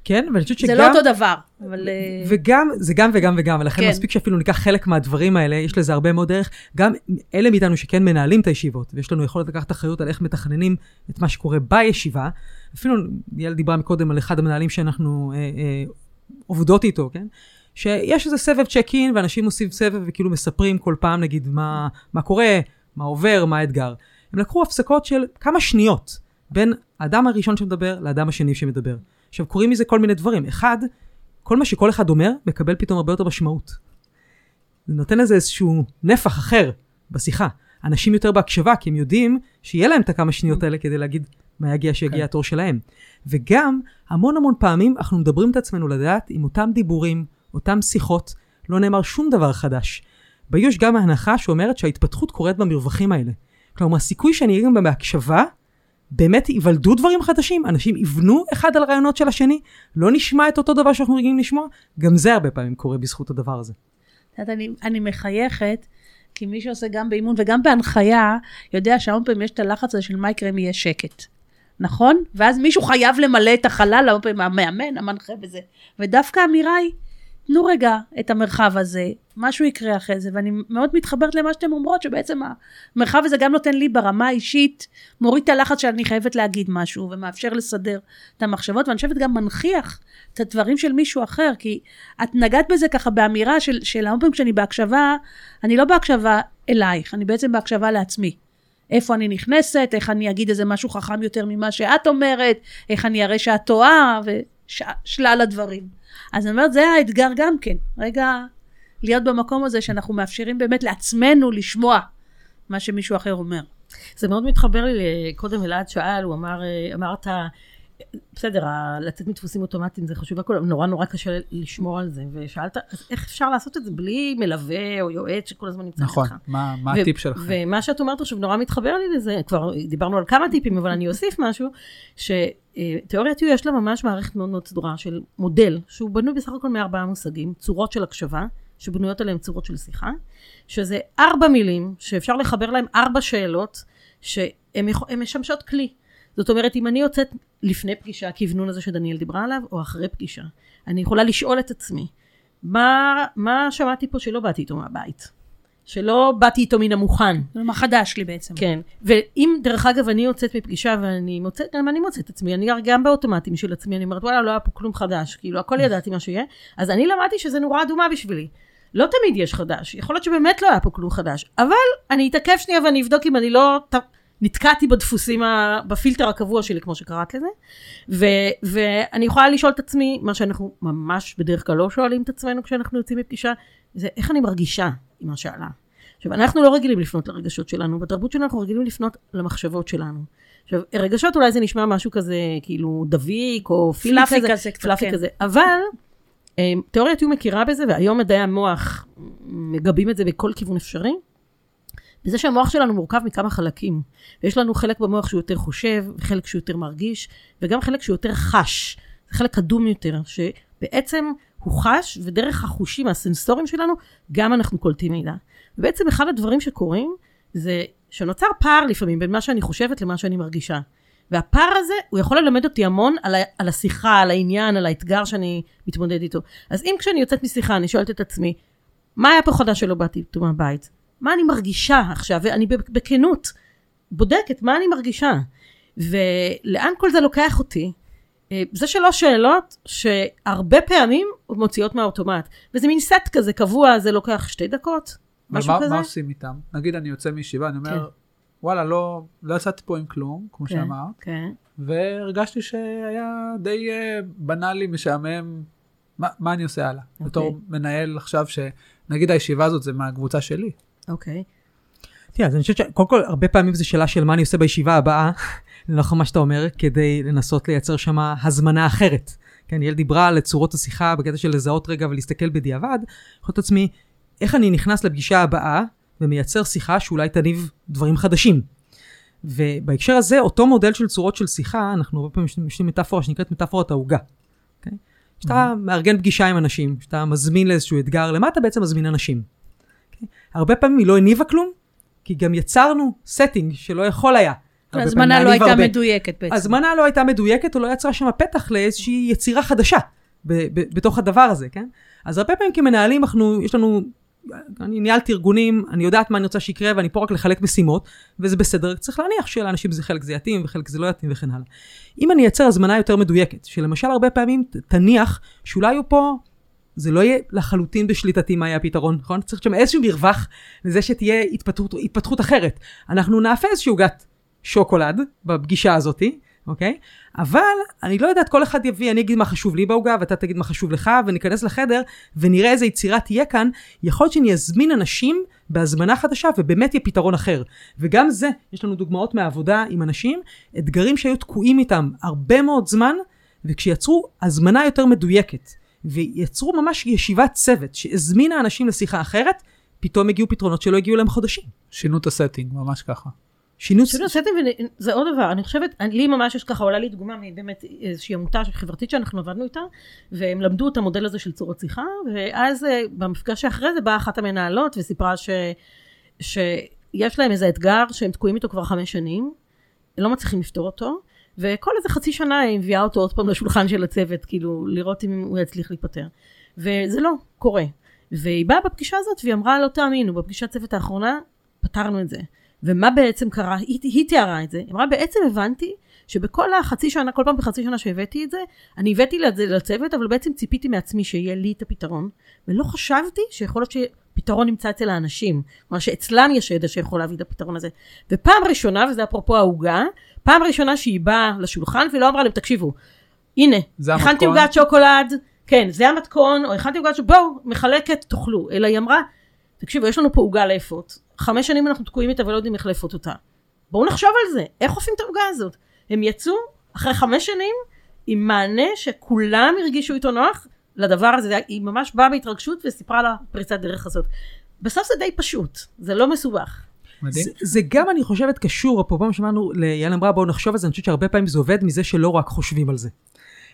כן, ואני חושבת שגם... זה לא אותו דבר, אבל... אה, וגם, זה גם וגם וגם, ולכן כן. מספיק שאפילו ניקח חלק מהדברים האלה, יש לזה הרבה מאוד ערך. גם אלה מאיתנו שכן מנהלים את הישיבות, ויש לנו יכולת לקחת אחריות על איך מתכננים את מה שקורה בישיבה. אפילו, יעל דיברה מקודם על אחד המנהלים שאנחנו אה, אה, עובדות איתו, כן? שיש איזה סבב צ'ק אין, ואנשים עושים סבב וכאילו מספרים כל פעם, נגיד, מה, מה קורה, מה עובר, מה האתגר. הם לקחו הפסקות של כמה שניות בין האדם הראשון שמדבר לאדם השני שמדבר. עכשיו, קוראים מזה כל מיני דברים. אחד, כל מה שכל אחד אומר, מקבל פתאום הרבה יותר משמעות. זה נותן לזה איזשהו נפח אחר בשיחה. אנשים יותר בהקשבה, כי הם יודעים שיהיה להם את הכמה שניות האלה כדי להגיד מה יגיע שיגיע כן. התור שלהם. וגם, המון המון פעמים אנחנו מדברים את עצמנו לדעת עם אותם דיבורים, אותם שיחות, לא נאמר שום דבר חדש. ביו יש גם ההנחה שאומרת שההתפתחות קורית במרווחים האלה. כלומר, הסיכוי שאני אהיה גם בהקשבה, באמת ייוולדו דברים חדשים, אנשים יבנו אחד על רעיונות של השני, לא נשמע את אותו דבר שאנחנו רגילים לשמוע, גם זה הרבה פעמים קורה בזכות הדבר הזה. אני, אני מחייכת, כי מי שעושה גם באימון וגם בהנחיה, יודע שהרבה פעמים יש את הלחץ הזה של מה יקרה אם יהיה שקט. נכון? ואז מישהו חייב למלא את החלל, הרבה פעמים המאמן, המנחה וזה. ודווקא האמירה היא, תנו רגע את המרחב הזה, משהו יקרה אחרי זה, ואני מאוד מתחברת למה שאתן אומרות, שבעצם המרחב הזה גם נותן לי ברמה האישית, מוריד את הלחץ שאני חייבת להגיד משהו, ומאפשר לסדר את המחשבות, ואני חושבת גם מנכיח את הדברים של מישהו אחר, כי את נגעת בזה ככה באמירה של, של הרבה פעמים כשאני בהקשבה, אני לא בהקשבה אלייך, אני בעצם בהקשבה לעצמי. איפה אני נכנסת, איך אני אגיד איזה משהו חכם יותר ממה שאת אומרת, איך אני אראה שאת טועה, ושלל הדברים. אז אני אומרת, זה האתגר גם כן, רגע להיות במקום הזה שאנחנו מאפשרים באמת לעצמנו לשמוע מה שמישהו אחר אומר. זה מאוד מתחבר לי, קודם אלעד שאל, הוא אמר, אה, אמרת, בסדר, לצאת מדפוסים אוטומטיים זה חשוב הכל, אבל נורא נורא קשה לשמור על זה, ושאלת, אז איך אפשר לעשות את זה בלי מלווה או יועץ שכל הזמן נמצא נכון, איתך? מה מה ו- הטיפ שלך? ומה שאת אומרת עכשיו נורא מתחבר לי לזה, כבר דיברנו על כמה טיפים, אבל אני אוסיף משהו, שתיאוריית U יש לה ממש מערכת מאוד מאוד סדורה של מודל, שהוא בנוי בסך הכל מארבעה מושגים, צורות של הקשבה, שבנויות עליהן צורות של שיחה, שזה ארבע מילים שאפשר לחבר להן ארבע שאלות שהן משמשות כלי. זאת אומרת, אם אני יוצאת לפני פגישה, הכוונון הזה שדניאל דיברה עליו, או אחרי פגישה, אני יכולה לשאול את עצמי, מה, מה שמעתי פה שלא באתי איתו מהבית? שלא באתי איתו מן המוכן. זה מה חדש לי בעצם. כן, ואם דרך אגב אני יוצאת מפגישה ואני מוצאת, גם אני מוצאת את עצמי, אני גם באוטומטים של עצמי, אני אומרת וואלה לא היה פה כלום חדש, כאילו הכל ידעתי מה שיהיה, אז אני למדתי שזה נורא אדומה בשבילי. לא תמיד יש חדש, יכול להיות שבאמת לא היה פה כלום חדש, אבל אני אתעכב שנייה ואני אבדוק אם אני לא. נתקעתי בדפוסים, ה... בפילטר הקבוע שלי, כמו שקראת לזה, ו... ואני יכולה לשאול את עצמי, מה שאנחנו ממש בדרך כלל לא שואלים את עצמנו כשאנחנו יוצאים מפגישה, זה איך אני מרגישה עם מה שעלה. עכשיו, אנחנו לא רגילים לפנות לרגשות שלנו, בתרבות שלנו אנחנו רגילים לפנות למחשבות שלנו. עכשיו, רגשות אולי זה נשמע משהו כזה, כאילו דביק, או פילי פלאפי כזה, כזה קצת, פלאפי כן. כזה, אבל אה, תיאוריית יו מכירה בזה, והיום מדעי המוח מגבים את זה בכל כיוון אפשרי, בזה שהמוח שלנו מורכב מכמה חלקים. ויש לנו חלק במוח שהוא יותר חושב, וחלק שהוא יותר מרגיש, וגם חלק שהוא יותר חש. זה חלק קדום יותר, שבעצם הוא חש, ודרך החושים, הסנסורים שלנו, גם אנחנו קולטים מידע. ובעצם אחד הדברים שקורים, זה שנוצר פער לפעמים בין מה שאני חושבת למה שאני מרגישה. והפער הזה, הוא יכול ללמד אותי המון על, ה- על השיחה, על העניין, על האתגר שאני מתמודד איתו. אז אם כשאני יוצאת משיחה, אני שואלת את עצמי, מה היה פה חדש שלא באתי איתו מהבית? מה אני מרגישה עכשיו? ואני בכנות בודקת מה אני מרגישה. ולאן כל זה לוקח אותי? אה, זה שלוש שאלות שהרבה פעמים מוציאות מהאוטומט. וזה מין סט כזה קבוע, זה לוקח שתי דקות, משהו מה, כזה. מה עושים איתם? נגיד אני יוצא מישיבה, אני אומר, כן. וואלה, לא, לא יצאתי פה עם כלום, כמו כן, שאמרת, כן. והרגשתי שהיה די אה, בנאלי, משעמם, מה, מה אני עושה הלאה? אוקיי. בתור מנהל עכשיו, שנגיד הישיבה הזאת זה מהקבוצה שלי. אוקיי. תראה, אז אני חושבת שקודם כל, הרבה פעמים זו שאלה של מה אני עושה בישיבה הבאה, לנוכח מה שאתה אומר, כדי לנסות לייצר שם הזמנה אחרת. כן, יעל דיברה על צורות השיחה בקטע של לזהות רגע ולהסתכל בדיעבד. יכול את עצמי, איך אני נכנס לפגישה הבאה ומייצר שיחה שאולי תניב דברים חדשים. ובהקשר הזה, אותו מודל של צורות של שיחה, אנחנו הרבה פעמים משתמשים מטאפורה שנקראת מטאפורת העוגה. Okay? כשאתה מארגן פגישה עם אנשים, כשאתה מזמין לאיזשהו אתגר, למה אתה בעצם מזמין אנשים? Okay? הרבה פעמים היא לא הניבה כלום, כי גם יצרנו setting שלא יכול היה. ההזמנה לא הייתה הרבה. מדויקת בעצם. הזמנה לא הייתה מדויקת, או לא יצרה שם פתח לאיזושהי יצירה חדשה ב- ב- בתוך הדבר הזה, כן? אז הרבה פעמים כמנהלים אנחנו, יש לנו, אני ניהלתי ארגונים, אני יודעת מה אני רוצה שיקרה, ואני פה רק לחלק משימות, וזה בסדר, צריך להניח שלאנשים זה חלק זה יתאים, וחלק זה לא יתאים וכן הלאה. אם אני אייצר הזמנה יותר מדויקת, שלמשל הרבה פעמים תניח שאולי הוא פה, זה לא יהיה לחלוטין בשליטתי מה יהיה הפתרון, נכון? צריך שם איזשהו מרווח לזה שתהיה התפתחות, התפתחות אחרת. אנחנו נאפה איזושהי עוגת שוקולד בפגישה הזאתי, אוקיי? אבל אני לא יודעת, כל אחד יביא, אני אגיד מה חשוב לי בעוגה, ואתה תגיד מה חשוב לך, וניכנס לחדר, ונראה איזה יצירה תהיה כאן. יכול להיות שאני אזמין אנשים בהזמנה חדשה, ובאמת יהיה פתרון אחר. וגם זה, יש לנו דוגמאות מהעבודה עם אנשים, אתגרים שהיו תקועים איתם הרבה מאוד זמן, וכשיצרו הזמנה יותר מדויקת, ויצרו ממש ישיבת צוות שהזמינה אנשים לשיחה אחרת, פתאום הגיעו פתרונות שלא הגיעו להם חודשים. שינו את הסטינג, ממש ככה. שינו... אפילו עשיתם, זה עוד דבר, אני חושבת, אני- לי ממש יש ככה, עולה לי דוגמה מבאמת איזושהי עמותה חברתית שאנחנו עבדנו איתה, והם למדו את המודל הזה של צורות שיחה, ואז אה, במפגש שאחרי זה באה אחת המנהלות וסיפרה ש, שיש להם איזה אתגר שהם תקועים איתו כבר חמש שנים, לא מצליחים לפתור אותו, וכל איזה חצי שנה היא מביאה אותו עוד פעם לשולחן של הצוות, כאילו, לראות אם הוא יצליח להיפטר. וזה לא קורה. והיא באה בפגישה הזאת והיא אמרה, לא תאמינו, בפגישת צוות האחרונה פתרנו את זה. ומה בעצם קרה? היא, היא תיארה את זה. היא אמרה, בעצם הבנתי שבכל החצי שנה, כל פעם בחצי שנה שהבאתי את זה, אני הבאתי את זה לצוות, אבל בעצם ציפיתי מעצמי שיהיה לי את הפתרון, ולא חשבתי שיכול להיות שפתרון נמצא אצל האנשים. כלומר, שאצלם יש ידע שיכול להביא את הפתרון הזה. ופעם ראשונה, וזה אפרופו העוגה, פעם ראשונה שהיא באה לשולחן ולא אמרה להם, תקשיבו, הנה, הכנתי? עוגת שוקולד, כן, זה המתכון, או הכנתי עוגת שוקולד, בואו, מחלקת, תאכלו. אלא היא אמרה, תקשיבו, יש לנו פה עוגה לאפות, חמש שנים אנחנו תקועים איתה ולא יודעים איך לאפות אותה. בואו נחשוב על זה, איך אופים את העוגה הזאת? הם יצאו אחרי חמש שנים עם מענה שכולם הרגישו איתו נוח לדבר הזה, היא ממש באה בהתרגשות וסיפרה לה פריצת דרך הזאת. בסוף זה די פשוט, זה לא מסובך. מדהים. זה, זה גם, אני חושבת, קשור, אפרופו מה שאמרנו, ליעל אמרה, בואו נחשוב על זה, אני חושבת שהרבה פעמים זה עובד מזה שלא רק חושבים על זה.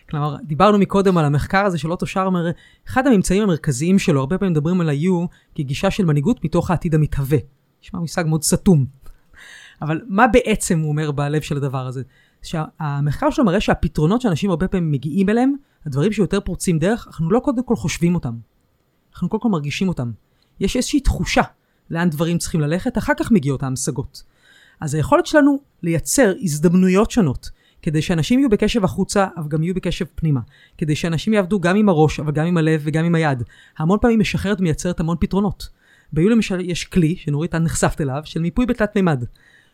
כלומר, דיברנו מקודם על המחקר הזה של אוטו שרמר, אחד הממצאים המרכזיים שלו, הרבה פעמים מדברים על ה-U כגישה של מנהיגות מתוך העתיד המתהווה. נשמע מושג מאוד סתום. אבל מה בעצם הוא אומר בלב של הדבר הזה? שהמחקר שלו מראה שהפתרונות שאנשים הרבה פעמים מגיעים אליהם, הדברים שיותר פורצים דרך, אנחנו לא קודם כל חושבים אותם. אנחנו קודם כל מרגישים אותם. יש איזושהי תחושה לאן דברים צריכים ללכת, אחר כך מגיעות ההמשגות. אז היכולת שלנו לייצר הזדמנויות שונות, כדי שאנשים יהיו בקשב החוצה, אבל גם יהיו בקשב פנימה. כדי שאנשים יעבדו גם עם הראש, אבל גם עם הלב וגם עם היד. המון פעמים משחררת ומייצרת המון פתרונות. ביו למשל יש כלי, שנורית, את נחשפת אליו, של מיפוי בתלת מימד.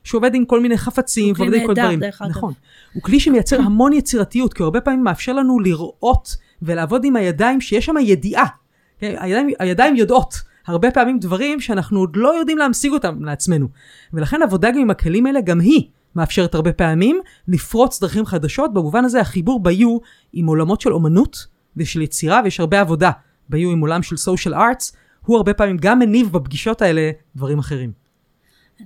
שעובד עם כל מיני חפצים ועובד עם כל דברים. דרך. נכון. הוא כלי שמייצר המון יצירתיות, כי הרבה פעמים מאפשר לנו לראות ולעבוד עם הידיים שיש שם ידיעה. כן, הידיים, הידיים יודעות הרבה פעמים דברים שאנחנו עוד לא יודעים להמשיג אותם לעצמנו. ולכן עבודה גם עם הכלים האלה, גם היא מאפשרת הרבה פעמים לפרוץ דרכים חדשות. במובן הזה החיבור ביו עם עולמות של אומנות ושל יצירה, ויש הרבה עבודה ביו עם עולם של social arts, הוא הרבה פעמים גם מניב בפגישות האלה דברים אחרים.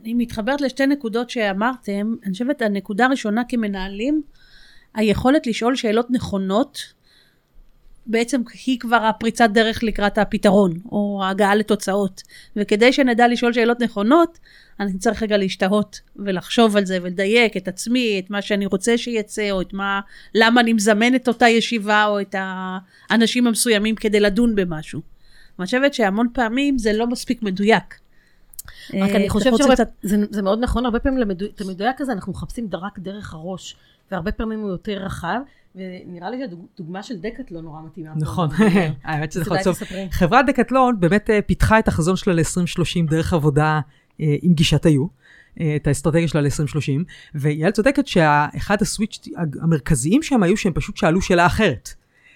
אני מתחברת לשתי נקודות שאמרתם. אני חושבת, הנקודה הראשונה כמנהלים, היכולת לשאול שאלות נכונות, בעצם היא כבר הפריצת דרך לקראת הפתרון, או ההגעה לתוצאות. וכדי שנדע לשאול שאלות נכונות, אני צריך רגע להשתהות ולחשוב על זה ולדייק את עצמי, את מה שאני רוצה שיצא, או את מה, למה אני מזמן את אותה ישיבה, או את האנשים המסוימים כדי לדון במשהו. אני חושבת שהמון פעמים זה לא מספיק מדויק. רק אה, אני חושבת שזה זה מאוד נכון, הרבה פעמים למדו- את המדויק הזה אנחנו מחפשים רק דרך הראש, והרבה פעמים הוא יותר רחב, ונראה לי שהדוגמה של דקאטלון נורא מתאימה. נכון, האמת שזה יכול להיות. חברת דקטלון באמת אה, פיתחה את החזון שלה ל-2030 דרך עבודה אה, עם גישת היו, את האסטרטגיה שלה ל-2030, ויעל צודקת שאחד הסוויץ' המרכזיים שהם היו שהם פשוט שאלו שאלה אחרת.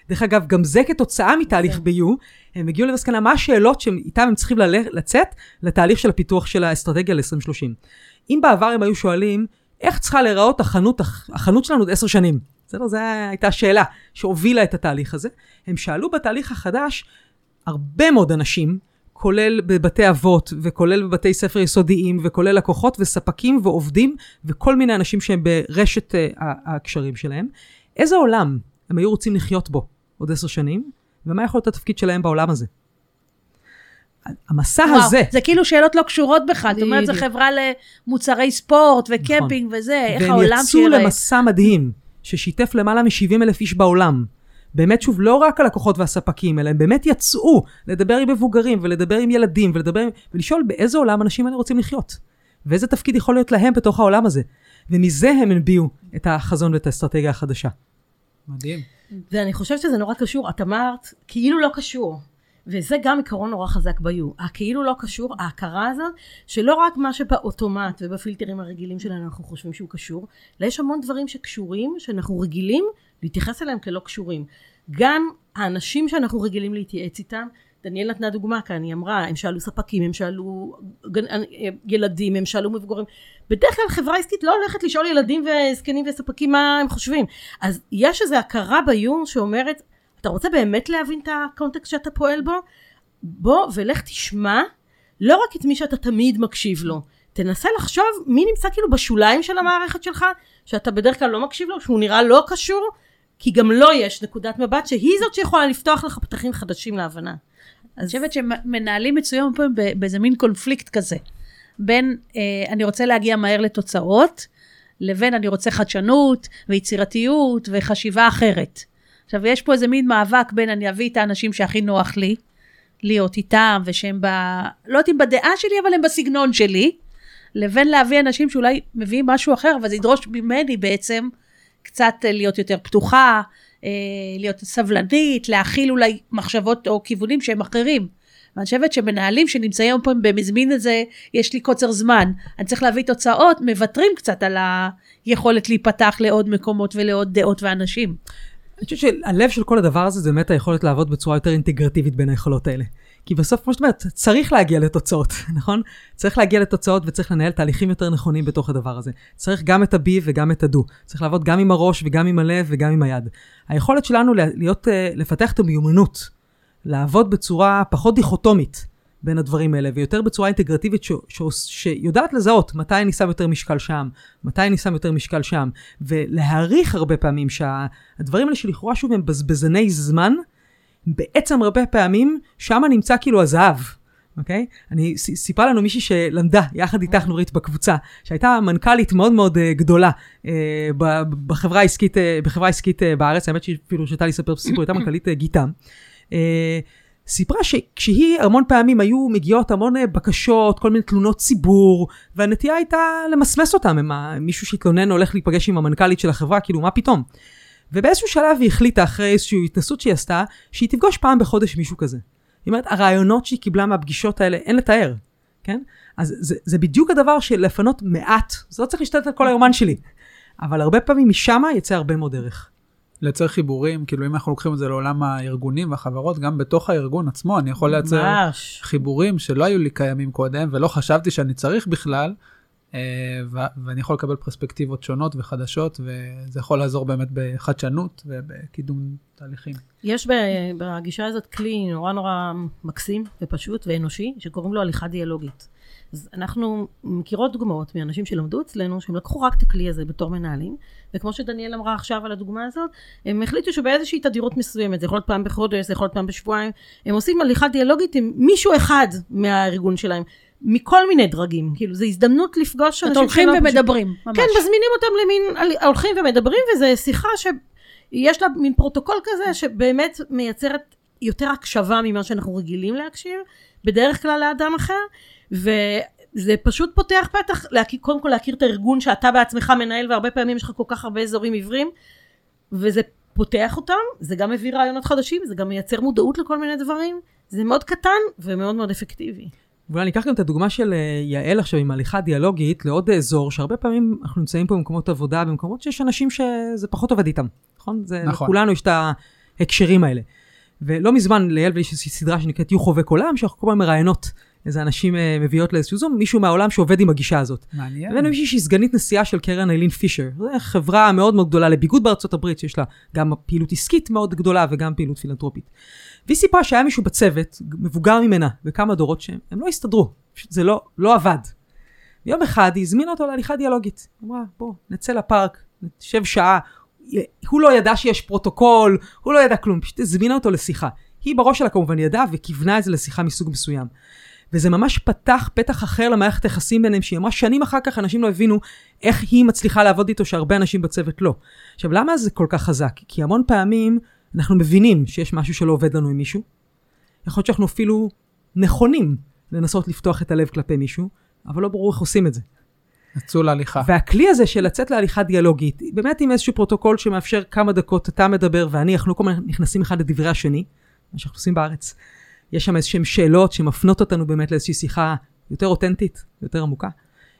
דרך אגב, גם זה כתוצאה מתהליך ב-U, הם הגיעו למסקנה מה השאלות שאיתן הם צריכים לצאת לתהליך של הפיתוח של האסטרטגיה ל-2030. אם בעבר הם היו שואלים, איך צריכה להיראות החנות, החנות שלנו עוד עשר שנים? בסדר? זו הייתה השאלה שהובילה את התהליך הזה. הם שאלו בתהליך החדש הרבה מאוד אנשים, כולל בבתי אבות, וכולל בבתי ספר יסודיים, וכולל לקוחות וספקים ועובדים, וכל מיני אנשים שהם ברשת uh, הקשרים שלהם. איזה עולם הם היו רוצים לחיות בו עוד עשר שנים, ומה יכול להיות התפקיד שלהם בעולם הזה? המסע וואו, הזה, זה כאילו שאלות לא קשורות בכלל, זאת אומרת, זו. חברה למוצרי ספורט וקמפינג וזה, איך והם העולם יצאו שיראה. למסע מדהים, ששיתף למעלה מ-70 אלף איש בעולם. באמת, שוב, לא רק הלקוחות והספקים, אלא הם באמת יצאו לדבר עם מבוגרים, ולדבר עם ילדים, ולדבר עם... ולשאול באיזה עולם אנשים האלה רוצים לחיות. ואיזה תפקיד יכול להיות להם בתוך העולם הזה. ומזה הם הביעו את החזון ואת האסטרטגיה החדשה. מדהים. ואני חושבת שזה נורא קשור, את אמרת, כאילו לא קשור. וזה גם עיקרון נורא חזק ביו. הכאילו לא קשור, ההכרה הזאת, שלא רק מה שבאוטומט ובפילטרים הרגילים שלנו אנחנו חושבים שהוא קשור, אלא יש המון דברים שקשורים, שאנחנו רגילים להתייחס אליהם כלא קשורים. גם האנשים שאנחנו רגילים להתייעץ איתם, דניאל נתנה דוגמה כאן, היא אמרה, הם שאלו ספקים, הם שאלו גן- ילדים, הם שאלו מבוגרים. בדרך כלל חברה עסקית לא הולכת לשאול ילדים וזקנים וספקים מה הם חושבים. אז יש איזו הכרה ביום שאומרת, אתה רוצה באמת להבין את הקונטקסט שאתה פועל בו? בוא ולך תשמע לא רק את מי שאתה תמיד מקשיב לו, תנסה לחשוב מי נמצא כאילו בשוליים של המערכת שלך, שאתה בדרך כלל לא מקשיב לו, שהוא נראה לא קשור, כי גם לו יש נקודת מבט שהיא זאת שיכולה לפתוח לך פתחים חדשים להבנה. אני חושבת שמנהלים מצויים פה באיזה מין קונפליקט כזה. בין אה, אני רוצה להגיע מהר לתוצאות, לבין אני רוצה חדשנות ויצירתיות וחשיבה אחרת. עכשיו, יש פה איזה מין מאבק בין אני אביא את האנשים שהכי נוח לי, להיות איתם, ושהם ב... לא יודעת אם בדעה שלי, אבל הם בסגנון שלי, לבין להביא אנשים שאולי מביאים משהו אחר, אבל זה ידרוש ממני בעצם קצת אה, להיות יותר פתוחה, להיות סבלנית, להכיל אולי מחשבות או כיוונים שהם אחרים. ואני חושבת שמנהלים שנמצאים פה במזמין הזה, יש לי קוצר זמן, אני צריך להביא תוצאות, מוותרים קצת על היכולת להיפתח לעוד מקומות ולעוד דעות ואנשים. אני חושב שהלב של כל הדבר הזה זה באמת היכולת לעבוד בצורה יותר אינטגרטיבית בין היכולות האלה. כי בסוף, כמו שאת אומרת, צריך להגיע לתוצאות, נכון? צריך להגיע לתוצאות וצריך לנהל תהליכים יותר נכונים בתוך הדבר הזה. צריך גם את ה-B וגם את ה-Do. צריך לעבוד גם עם הראש וגם עם הלב וגם עם היד. היכולת שלנו להיות, אה, לפתח את המיומנות, לעבוד בצורה פחות דיכוטומית בין הדברים האלה, ויותר בצורה אינטגרטיבית ש, ש, שיודעת לזהות מתי אני שם יותר משקל שם, מתי אני שם יותר משקל שם, ולהעריך הרבה פעמים שהדברים האלה שלכאורה שוב הם בזבזני זמן, בעצם הרבה פעמים שם נמצא כאילו הזהב. אוקיי? Okay? אני, סיפרה לנו מישהי שלמדה יחד איתך נורית בקבוצה, שהייתה מנכ"לית מאוד מאוד uh, גדולה uh, בחברה העסקית, uh, בחברה העסקית uh, בארץ, האמת שהיא אפילו הרשתה לי לספר סיפור, הייתה מנכ"לית uh, גיטם. Uh, סיפרה שכשהיא המון פעמים היו מגיעות המון בקשות, כל מיני תלונות ציבור, והנטייה הייתה למסמס אותם, אם מישהו שהתלונן הולך להיפגש עם המנכ"לית של החברה, כאילו מה פתאום? ובאיזשהו שלב היא החליטה, אחרי איזושהי התנסות שהיא עשתה, שהיא תפגוש פעם בחודש מישהו כזה. היא אומרת, הרעיונות שהיא קיבלה מהפגישות האלה, אין לתאר, כן? אז זה, זה בדיוק הדבר של לפנות מעט, זה לא צריך להשתלט על כל היומן שלי, אבל הרבה פעמים משם יצא הרבה מאוד דרך. לייצר חיבורים, כאילו אם אנחנו לוקחים את זה לעולם הארגונים והחברות, גם בתוך הארגון עצמו אני יכול לייצר ממש. חיבורים שלא היו לי קיימים קודם ולא חשבתי שאני צריך בכלל, ואני יכול לקבל פרספקטיבות שונות וחדשות, וזה יכול לעזור באמת בחדשנות ובקידום תהליכים. יש בגישה הזאת כלי נורא נורא מקסים ופשוט ואנושי, שקוראים לו הליכה דיאלוגית. אז אנחנו מכירות דוגמאות מאנשים שלמדו אצלנו, שהם לקחו רק את הכלי הזה בתור מנהלים, וכמו שדניאל אמרה עכשיו על הדוגמה הזאת, הם החליטו שבאיזושהי תדירות מסוימת, זה יכול להיות פעם בחודש, זה יכול להיות פעם בשבועיים, הם עושים הליכה דיאלוגית עם מישהו אחד מהארגון שלהם. מכל מיני דרגים, כאילו זו הזדמנות לפגוש אנשים הולכים ומדברים, ממש. כן, מזמינים אותם למין, הולכים ומדברים, וזו שיחה שיש לה מין פרוטוקול כזה, שבאמת מייצרת יותר הקשבה ממה שאנחנו רגילים להקשיב, בדרך כלל לאדם אחר, וזה פשוט פותח פתח, להכיר, קודם כל להכיר את הארגון שאתה בעצמך מנהל, והרבה פעמים יש לך כל כך הרבה אזורים עיוורים, וזה פותח אותם, זה גם מביא רעיונות חדשים, זה גם מייצר מודעות לכל מיני דברים, זה מאוד קטן ומאוד מאוד אפקטיבי. ואולי אני אקח גם את הדוגמה של אה, יעל עכשיו עם הליכה דיאלוגית לעוד אזור, שהרבה פעמים אנחנו נמצאים פה במקומות עבודה, במקומות שיש אנשים שזה פחות עובד איתם, נכון? זה, נכון. לכולנו יש את ההקשרים האלה. ולא מזמן ליעל ולי יש איזושהי סדרה שנקראת יהיו חובק עולם, שאנחנו כל הזמן מראיינות איזה אנשים uh, מביאות לאיזשהו זום, מישהו מהעולם שעובד עם הגישה הזאת. מעניין. הבאנו מישהי שהיא סגנית נשיאה של קרן איילין פישר. זו חברה מאוד מאוד גדולה לביגוד בארצות הברית, שיש לה גם פעילות עסקית מאוד גדולה וגם פעילות פילנטרופית. והיא סיפרה שהיה מישהו בצוות, מבוגר ממנה, וכמה דורות שהם, הם לא הסתדרו, פשוט זה לא, לא עבד. ויום אחד היא הזמינה אותו להליכה דיאלוגית. היא אמרה, בוא, נצא לפארק, נשב שעה. הוא לא ידע שיש פרוטוקול, הוא לא ידע כלום, פשוט הזמינה אותו לשיחה. היא בראש שלה כמובן ידעה וכיוונה את זה לשיחה מסוג מסוים. וזה ממש פתח פתח אחר למערכת היחסים ביניהם, שהיא אמרה שנים אחר כך אנשים לא הבינו איך היא מצליחה לעבוד איתו שהרבה אנשים בצוות לא. עכשיו, למה זה כל כך חזק? כי המון פעמים אנחנו מבינים שיש משהו שלא עובד לנו עם מישהו. יכול להיות שאנחנו אפילו נכונים לנסות לפתוח את הלב כלפי מישהו, אבל לא ברור איך עושים את זה. יצאו להליכה. והכלי הזה של לצאת להליכה דיאלוגית, באמת עם איזשהו פרוטוקול שמאפשר כמה דקות אתה מדבר ואני, אנחנו כל הזמן נכנסים אחד לדברי השני, מה שאנחנו עושים בארץ. יש שם איזשהן שאלות שמפנות אותנו באמת לאיזושהי שיחה יותר אותנטית, יותר עמוקה.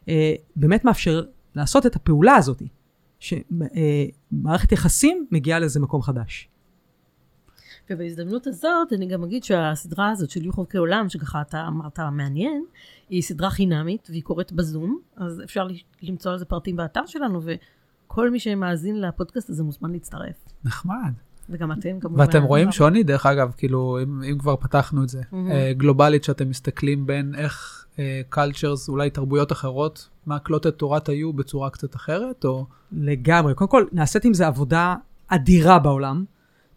אה, באמת מאפשר לעשות את הפעולה הזאת, שמערכת יחסים מגיעה לאיזה מקום חדש. ובהזדמנות הזאת אני גם אגיד שהסדרה הזאת של יוחוב כעולם, שככה אתה אמרת מעניין, היא סדרה חינמית והיא קורית בזום, אז אפשר למצוא על זה פרטים באתר שלנו, וכל מי שמאזין לפודקאסט הזה מוזמן להצטרף. נחמד. וגם אתם כמובן. ואתם רואים שוני, דרך אגב, כאילו, אם, אם כבר פתחנו את זה, mm-hmm. גלובלית, שאתם מסתכלים בין איך cultures, uh, אולי תרבויות אחרות, מעכלות את תורת ה-U בצורה קצת אחרת, או... לגמרי. קודם כל, נעשית עם זה עבודה אדירה בעולם.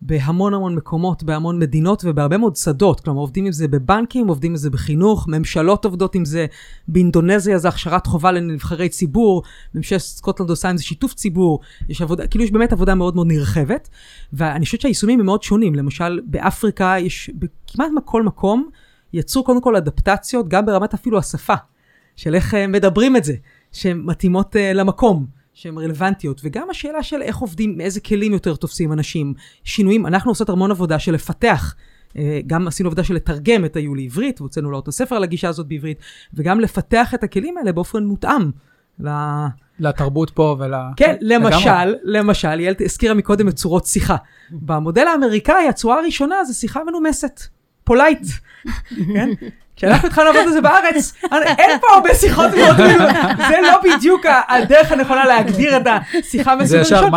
בהמון המון מקומות, בהמון מדינות ובהרבה מאוד שדות. כלומר, עובדים עם זה בבנקים, עובדים עם זה בחינוך, ממשלות עובדות עם זה באינדונזיה, זה הכשרת חובה לנבחרי ציבור, ממשלת סקוטלנד עושה עם זה שיתוף ציבור, יש עבודה, כאילו יש באמת עבודה מאוד מאוד נרחבת, ואני חושבת שהיישומים הם מאוד שונים. למשל, באפריקה יש כמעט בכל מקום, יצרו קודם כל אדפטציות, גם ברמת אפילו השפה, של איך אה, מדברים את זה, שהן מתאימות uh, למקום. שהן רלוונטיות, וגם השאלה של איך עובדים, איזה כלים יותר תופסים אנשים, שינויים, אנחנו עושות המון עבודה של לפתח. אה, גם עשינו עבודה של לתרגם את היו לעברית, והוצאנו לו את הספר על הגישה הזאת בעברית, וגם לפתח את הכלים האלה באופן מותאם. ל... לתרבות פה ול... כן, למשל, לגמרי. למשל, יעל הזכירה מקודם את צורות שיחה. במודל האמריקאי, הצורה הראשונה זה שיחה מנומסת, polite, כן? כשאנחנו התחלנו לעבוד על זה בארץ, אין פה הרבה שיחות מאוד זה לא בדיוק הדרך הנכונה להגדיר את השיחה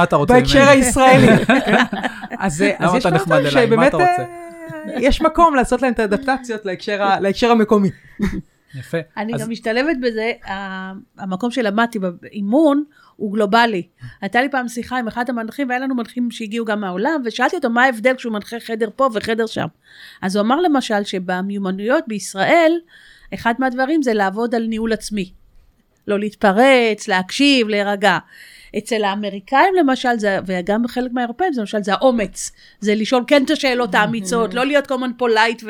אתה רוצה בהקשר הישראלי. אז יש דברים שבאמת יש מקום לעשות להם את האדפטציות להקשר המקומי. יפה. אני גם משתלבת בזה, המקום שלמדתי באימון הוא גלובלי. הייתה לי פעם שיחה עם אחד המנחים, והיה לנו מנחים שהגיעו גם מהעולם, ושאלתי אותו מה ההבדל כשהוא מנחה חדר פה וחדר שם. אז הוא אמר למשל שבמיומנויות בישראל, אחד מהדברים זה לעבוד על ניהול עצמי. לא להתפרץ, להקשיב, להירגע. אצל האמריקאים למשל, זה, וגם חלק מהאירופאים, זה למשל, זה האומץ. זה לשאול כן את השאלות האמיצות, לא להיות common polite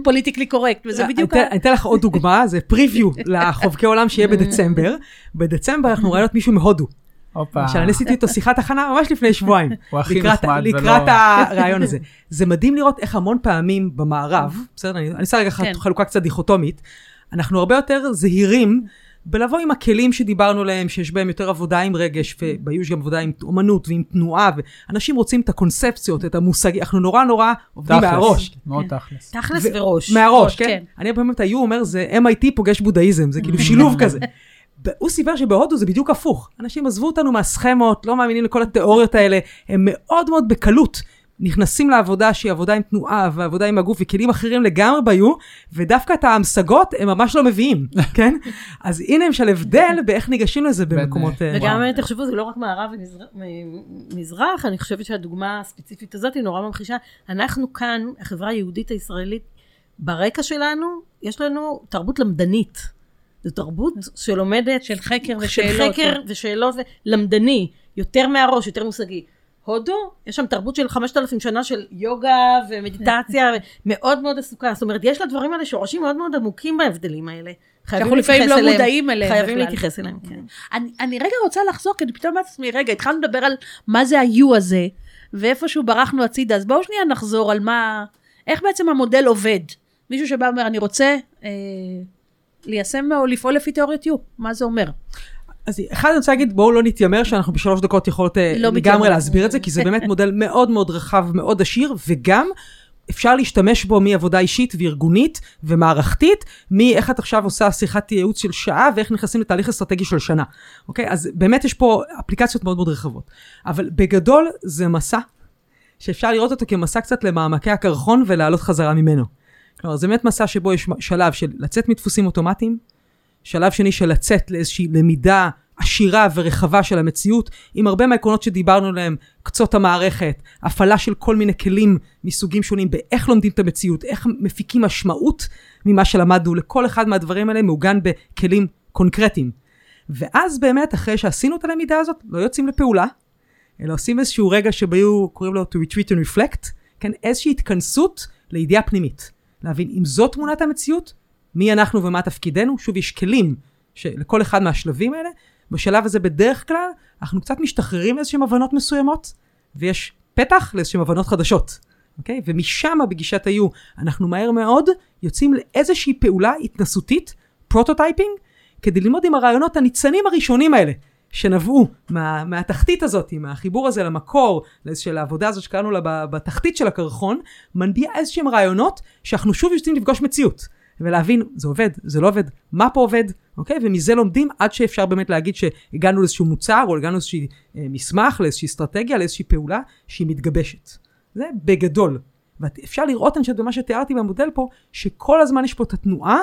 ופוליטיקלי קורקט, וזה בדיוק... אני אתן- לך עוד דוגמה, זה פריוויו לחובקי עולם שיהיה בדצמבר. בדצמבר אנחנו ראינו את מישהו מהודו. הופה. שאני עשיתי איתו שיחת הכנה ממש לפני שבועיים. הוא הכי נחמד ולא- לקראת הרעיון הזה. זה מדהים לראות איך המון פעמים במערב, בסדר, אני אני אעשה רגע כן. חלוקה קצת דיכוטומית, אנחנו הרבה יותר זהירים בלבוא עם הכלים שדיברנו עליהם, שיש בהם יותר עבודה עם רגש, וביוש גם עבודה עם אומנות ועם תנועה, ואנשים רוצים את הקונספציות, את המושגים, אנחנו נורא נורא עובדים תכלס, מהראש. מאוד תכלס. תכלס ו- וראש. מהראש, ראש, כן? כן. אני הרבה פעמים את ה-U אומר, זה MIT פוגש בודהיזם, זה כאילו שילוב כזה. הוא סיפר שבהודו זה בדיוק הפוך. אנשים עזבו אותנו מהסכמות, לא מאמינים לכל התיאוריות האלה, הם מאוד מאוד בקלות נכנסים לעבודה שהיא עבודה עם תנועה ועבודה עם הגוף וכלים אחרים לגמרי ביו, ודווקא את ההמשגות הם ממש לא מביאים, כן? אז הנה למשל הבדל באיך ניגשים לזה במקומות... אה, וגם אה, תחשבו, זה לא רק מערב ומזרח, אני חושבת שהדוגמה הספציפית הזאת היא נורא ממחישה. אנחנו כאן, החברה היהודית הישראלית, ברקע שלנו, יש לנו תרבות למדנית. זו תרבות שלומדת... של חקר של ושאלות. חקר ושאלות, למדני, יותר מהראש, יותר מושגי. הודו, יש שם תרבות של 5,000 שנה של יוגה ומדיטציה, מאוד מאוד עסוקה. זאת אומרת, יש לדברים האלה שורשים מאוד מאוד עמוקים בהבדלים האלה. חייבים שאנחנו לפעמים לא. מודעים אליהם חייבים בכלל. להתייחס אליהם, כן. אני, אני רגע רוצה לחזור, כי אני פתאום אומרת לעצמי, רגע, התחלנו לדבר על מה זה ה-U הזה, ואיפשהו ברחנו הצידה, אז בואו שנייה נחזור על מה, איך בעצם המודל עובד. מישהו שבא ואומר, אני רוצה אה, ליישם או לפעול לפי תיאוריית U, מה זה אומר? אז אחד אני רוצה להגיד בואו לא נתיימר שאנחנו בשלוש דקות יכולות אה, לא לגמרי. להסביר את זה כי זה באמת מודל מאוד מאוד רחב מאוד עשיר וגם אפשר להשתמש בו מעבודה אישית וארגונית ומערכתית מאיך את עכשיו עושה שיחת ייעוץ של שעה ואיך נכנסים לתהליך אסטרטגי של שנה אוקיי אז באמת יש פה אפליקציות מאוד מאוד רחבות אבל בגדול זה מסע שאפשר לראות אותו כמסע קצת למעמקי הקרחון ולעלות חזרה ממנו. כלומר זה באמת מסע שבו יש שלב של לצאת מדפוסים אוטומטיים שלב שני של לצאת לאיזושהי למידה עשירה ורחבה של המציאות, עם הרבה מהעקרונות שדיברנו עליהם, קצות המערכת, הפעלה של כל מיני כלים מסוגים שונים באיך לומדים את המציאות, איך מפיקים משמעות ממה שלמדנו, לכל אחד מהדברים האלה מעוגן בכלים קונקרטיים. ואז באמת, אחרי שעשינו את הלמידה הזאת, לא יוצאים לפעולה, אלא עושים איזשהו רגע שבו קוראים לו to retreat and reflect, כן, איזושהי התכנסות לידיעה פנימית. להבין אם זאת תמונת המציאות, מי אנחנו ומה תפקידנו, שוב יש כלים שלכל אחד מהשלבים האלה, בשלב הזה בדרך כלל אנחנו קצת משתחררים מאיזשהם הבנות מסוימות, ויש פתח לאיזשהם הבנות חדשות, אוקיי? ומשם בגישת ה-U אנחנו מהר מאוד יוצאים לאיזושהי פעולה התנסותית, prototyping, כדי ללמוד עם הרעיונות הניצנים הראשונים האלה, שנבעו מה, מהתחתית הזאת, מהחיבור הזה למקור, של העבודה הזאת שקראנו לה בתחתית של הקרחון, מנביע איזשהם רעיונות שאנחנו שוב יוצאים לפגוש מציאות. ולהבין, זה עובד, זה לא עובד, מה פה עובד, אוקיי? ומזה לומדים עד שאפשר באמת להגיד שהגענו לאיזשהו מוצר, או הגענו לאיזשהו אה, מסמך, לאיזושהי אסטרטגיה, לאיזושהי פעולה שהיא מתגבשת. זה בגדול. ואפשר לראות, אני חושבת, במה שתיארתי במודל פה, שכל הזמן יש פה את התנועה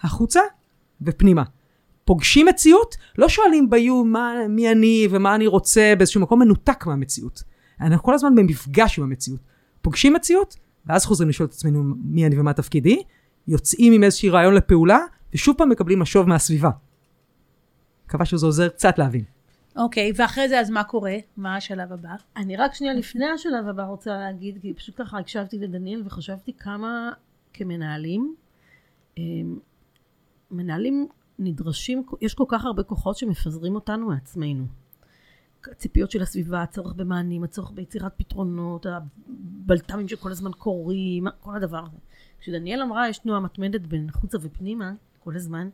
החוצה ופנימה. פוגשים מציאות, לא שואלים ביו מה, מי אני ומה אני רוצה באיזשהו מקום מנותק מהמציאות. אנחנו כל הזמן במפגש עם המציאות. פוגשים מציאות, ואז חוזרים לשאול את עצמנו מי אני ומה תפקידי, יוצאים עם איזשהי רעיון לפעולה, ושוב פעם מקבלים משוב מהסביבה. מקווה שזה עוזר קצת להבין. אוקיי, ואחרי זה אז מה קורה? מה השלב הבא? אני רק שנייה לפני השלב הבא רוצה להגיד, כי פשוט ככה הקשבתי לדניאל וחשבתי כמה כמנהלים, אמ, מנהלים נדרשים, יש כל כך הרבה כוחות שמפזרים אותנו מעצמנו. הציפיות של הסביבה, הצורך במענים, הצורך ביצירת פתרונות, הבלת"מים שכל הזמן קורים, כל הדבר הזה. כשדניאל אמרה, יש תנועה מתמדת בין החוצה ופנימה, כל הזמן,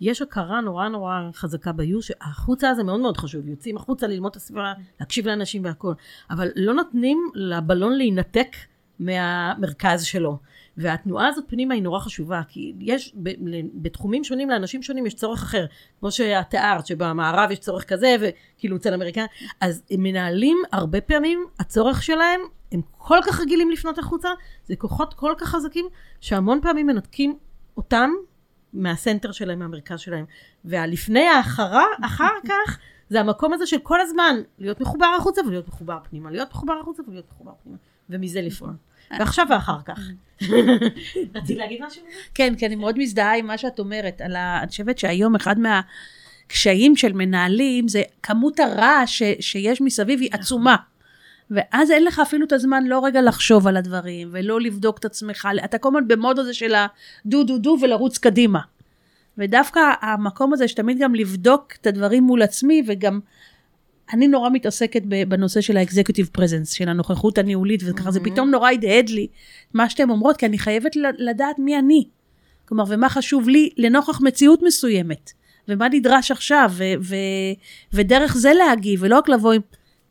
יש הכרה נורא נורא חזקה ביו, שהחוצה זה מאוד מאוד חשוב, יוצאים החוצה ללמוד את הסביבה, להקשיב לאנשים והכל, אבל לא נותנים לבלון להינתק מהמרכז שלו. והתנועה הזאת פנימה היא נורא חשובה, כי יש, ב, בתחומים שונים לאנשים שונים יש צורך אחר, כמו שאת תיארת, שבמערב יש צורך כזה, וכאילו אצל אמריקאים, אז מנהלים הרבה פעמים, הצורך שלהם הם כל כך רגילים לפנות החוצה, זה כוחות כל כך חזקים, שהמון פעמים מנתקים אותם מהסנטר שלהם, מהמרכז שלהם. והלפני האחרה, אחר כך, זה המקום הזה של כל הזמן להיות מחובר החוצה ולהיות מחובר פנימה, להיות מחובר החוצה ולהיות מחובר פנימה, ומזה לפעול. ועכשיו ואחר כך. רציתי להגיד משהו? כן, כי אני מאוד מזדהה עם מה שאת אומרת. על ה... אני חושבת שהיום אחד מהקשיים של מנהלים זה כמות הרעש. שיש מסביב היא עצומה. ואז אין לך אפילו את הזמן לא רגע לחשוב על הדברים, ולא לבדוק את עצמך, אתה כל הזמן במוד הזה של הדו דו דו ולרוץ קדימה. ודווקא המקום הזה שתמיד גם לבדוק את הדברים מול עצמי, וגם אני נורא מתעסקת בנושא של ה-executive presence, של הנוכחות הניהולית, וככה זה פתאום נורא הדהד לי מה שאתן אומרות, כי אני חייבת לדעת מי אני. כלומר, ומה חשוב לי לנוכח מציאות מסוימת, ומה נדרש עכשיו, ו- ו- ודרך זה להגיב, ולא רק לבוא עם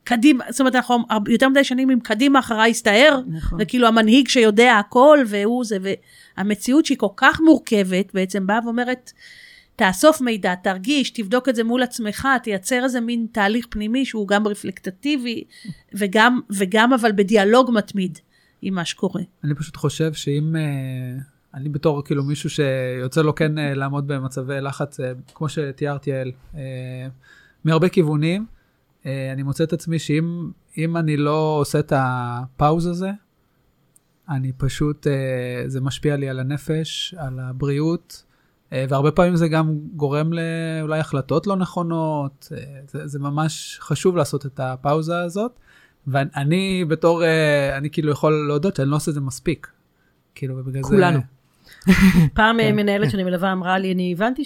קדימה, זאת אומרת, אנחנו יותר מדי שנים עם קדימה אחריי הסתער, נכון. וכאילו המנהיג שיודע הכל, והוא זה, והמציאות שהיא כל כך מורכבת, בעצם באה ואומרת, תאסוף מידע, תרגיש, תבדוק את זה מול עצמך, תייצר איזה מין תהליך פנימי שהוא גם רפלקטטיבי, וגם, וגם אבל בדיאלוג מתמיד עם מה שקורה. אני פשוט חושב שאם, אה, אני בתור כאילו מישהו שיוצא לו כן אה, לעמוד במצבי לחץ, אה, כמו שתיארת יעל, מהרבה כיוונים, אני מוצא את עצמי שאם אם אני לא עושה את הפאוז הזה, אני פשוט, זה משפיע לי על הנפש, על הבריאות, והרבה פעמים זה גם גורם לאולי החלטות לא נכונות, זה, זה ממש חשוב לעשות את הפאוזה הזאת. ואני בתור, אני כאילו יכול להודות שאני לא עושה את זה מספיק. כאילו, ובגלל זה... כולנו. פעם כן. מנהלת שאני מלווה אמרה לי, אני הבנתי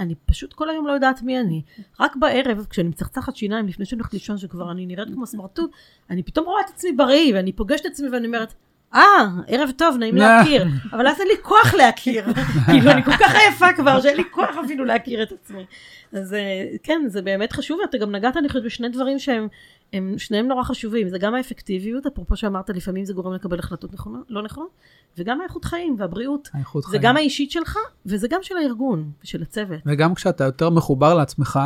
שאני פשוט כל היום לא יודעת מי אני. רק בערב, כשאני מצחצחת שיניים לפני שאני הולכת לישון, שכבר אני נראית כמו סמרטוט, אני פתאום רואה את עצמי בריא, ואני פוגשת את עצמי ואני אומרת, אה, ערב טוב, נעים להכיר. אבל אז אין לי כוח להכיר. כאילו, אני כל כך עייפה כבר, שאין לי כוח אפילו להכיר את עצמי. אז אה, כן, זה באמת חשוב, ואתה גם נגעת, אני חושבת, בשני דברים שהם הם שניהם נורא חשובים. זה גם האפקטיביות, אפרופו שאמרת, לפעמים זה גורם לקבל החלטות נכונות, לא נכונות, וגם האיכות חיים והבריאות. האיכות זה חיים. גם האישית שלך, וזה גם של הארגון ושל הצוות. וגם כשאתה יותר מחובר לעצמך,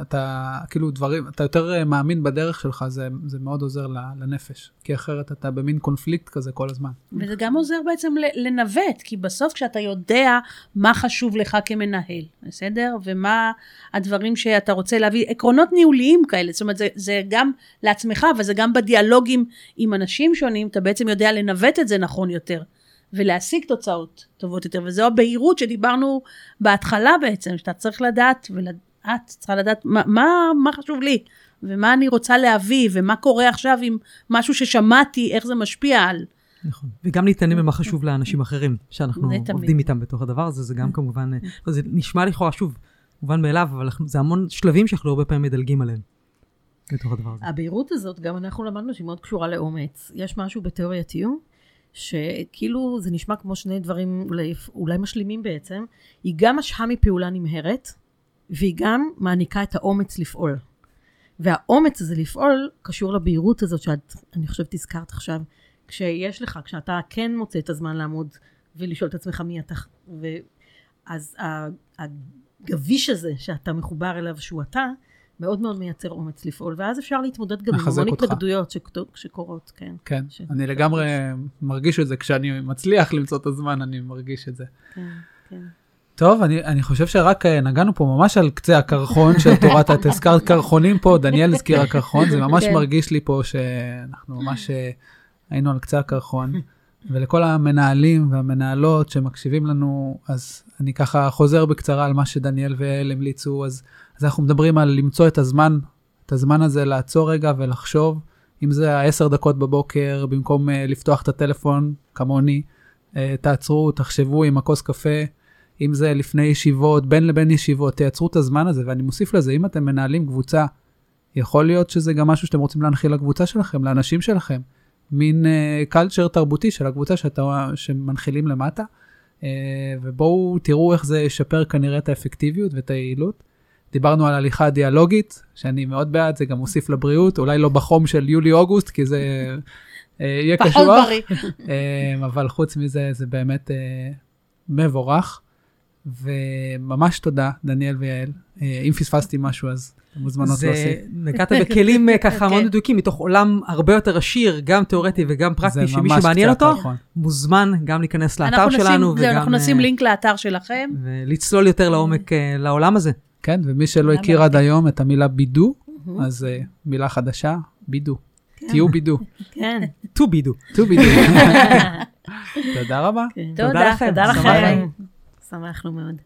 אתה כאילו דברים, אתה יותר אה, מאמין בדרך שלך, זה, זה מאוד עוזר לנפש. כי אחרת אתה במין קונפליקט כזה כל הזמן. וזה גם עוזר בעצם לנווט, כי בסוף כשאתה יודע מה חשוב לך כמנהל, בסדר? ומה הדברים שאתה רוצה להביא, עקרונות ניהוליים כאלה, זאת אומרת, זה, זה גם לעצמך, וזה גם בדיאלוגים עם אנשים שונים, אתה בעצם יודע לנווט את זה נכון יותר. ולהשיג תוצאות טובות יותר, וזו הבהירות שדיברנו בהתחלה בעצם, שאתה צריך לדעת, ואת צריכה לדעת מה, מה, מה חשוב לי, ומה אני רוצה להביא, ומה קורה עכשיו עם משהו ששמעתי, איך זה משפיע על... נכון. וגם להתעניין במה חשוב לאנשים אחרים, שאנחנו. עובדים איתם בתוך הדבר הזה, זה גם כמובן, אה, לא, זה נשמע לכאורה, שוב, מובן מאליו, אבל זה המון שלבים שאנחנו הרבה פעמים מדלגים עליהם בתוך הדבר הזה. הבהירות הזאת, גם אנחנו למדנו שהיא מאוד קשורה לאומץ. יש משהו בתיאוריית איום, שכאילו זה נשמע כמו שני דברים אולי, אולי משלימים בעצם. היא גם משהה מפעולה נמהרת, והיא גם מעניקה את האומץ לפעול. והאומץ הזה לפעול קשור לבהירות הזאת שאת, אני חושבת, הזכרת עכשיו. כשיש לך, כשאתה כן מוצא את הזמן לעמוד ולשאול את עצמך מי אתה, ו... אז הגביש הזה שאתה מחובר אליו שהוא אתה, מאוד מאוד מייצר אומץ לפעול, ואז אפשר להתמודד גם עם המון. התנגדויות שקורות, כן. כן, ש- אני לגמרי מרגיש את זה, כשאני מצליח למצוא את הזמן, אני מרגיש את זה. כן, כן. טוב, אני, אני חושב שרק אה, נגענו פה ממש על קצה הקרחון של תורת, את הזכרת קרחונים פה, דניאל הזכירה קרחון, זה ממש כן. מרגיש לי פה שאנחנו ממש אה, היינו על קצה הקרחון. ולכל המנהלים והמנהלות שמקשיבים לנו, אז אני ככה חוזר בקצרה על מה שדניאל ואל המליצו, אז, אז אנחנו מדברים על למצוא את הזמן, את הזמן הזה לעצור רגע ולחשוב, אם זה העשר דקות בבוקר, במקום uh, לפתוח את הטלפון, כמוני, uh, תעצרו, תחשבו עם הכוס קפה, אם זה לפני ישיבות, בין לבין ישיבות, תייצרו את הזמן הזה, ואני מוסיף לזה, אם אתם מנהלים קבוצה, יכול להיות שזה גם משהו שאתם רוצים להנחיל לקבוצה שלכם, לאנשים שלכם. מין קלצ'ר תרבותי של הקבוצה שאתה, שמנחילים למטה, uh, ובואו תראו איך זה ישפר כנראה את האפקטיביות ואת היעילות. דיברנו על הליכה דיאלוגית, שאני מאוד בעד, זה גם מוסיף לבריאות, אולי לא בחום של יולי-אוגוסט, כי זה uh, יהיה קשוח, uh, אבל חוץ מזה זה באמת uh, מבורך. וממש תודה, דניאל ויעל. אה, אם פספסתי משהו, אז מוזמנות זה, להוסיף. נגעת בכלים אה, ככה כן. מאוד מדויקים, מתוך עולם הרבה יותר עשיר, גם תיאורטי וגם פרקטי, זה שמי שמעניין אותו, נכון. מוזמן גם להיכנס לאתר נשים- שלנו, זהו, וגם אנחנו נשים אה, לינק לאתר שלכם. ולצלול יותר לעומק לעולם הזה. כן, ומי שלא הכיר? עד היום את המילה בידו, אז מילה חדשה, בידו. תהיו בידו. כן. טו בידו. תהיו בידו. תודה רבה. כן. תודה לכם. תודה. לכם. שמחנו מאוד.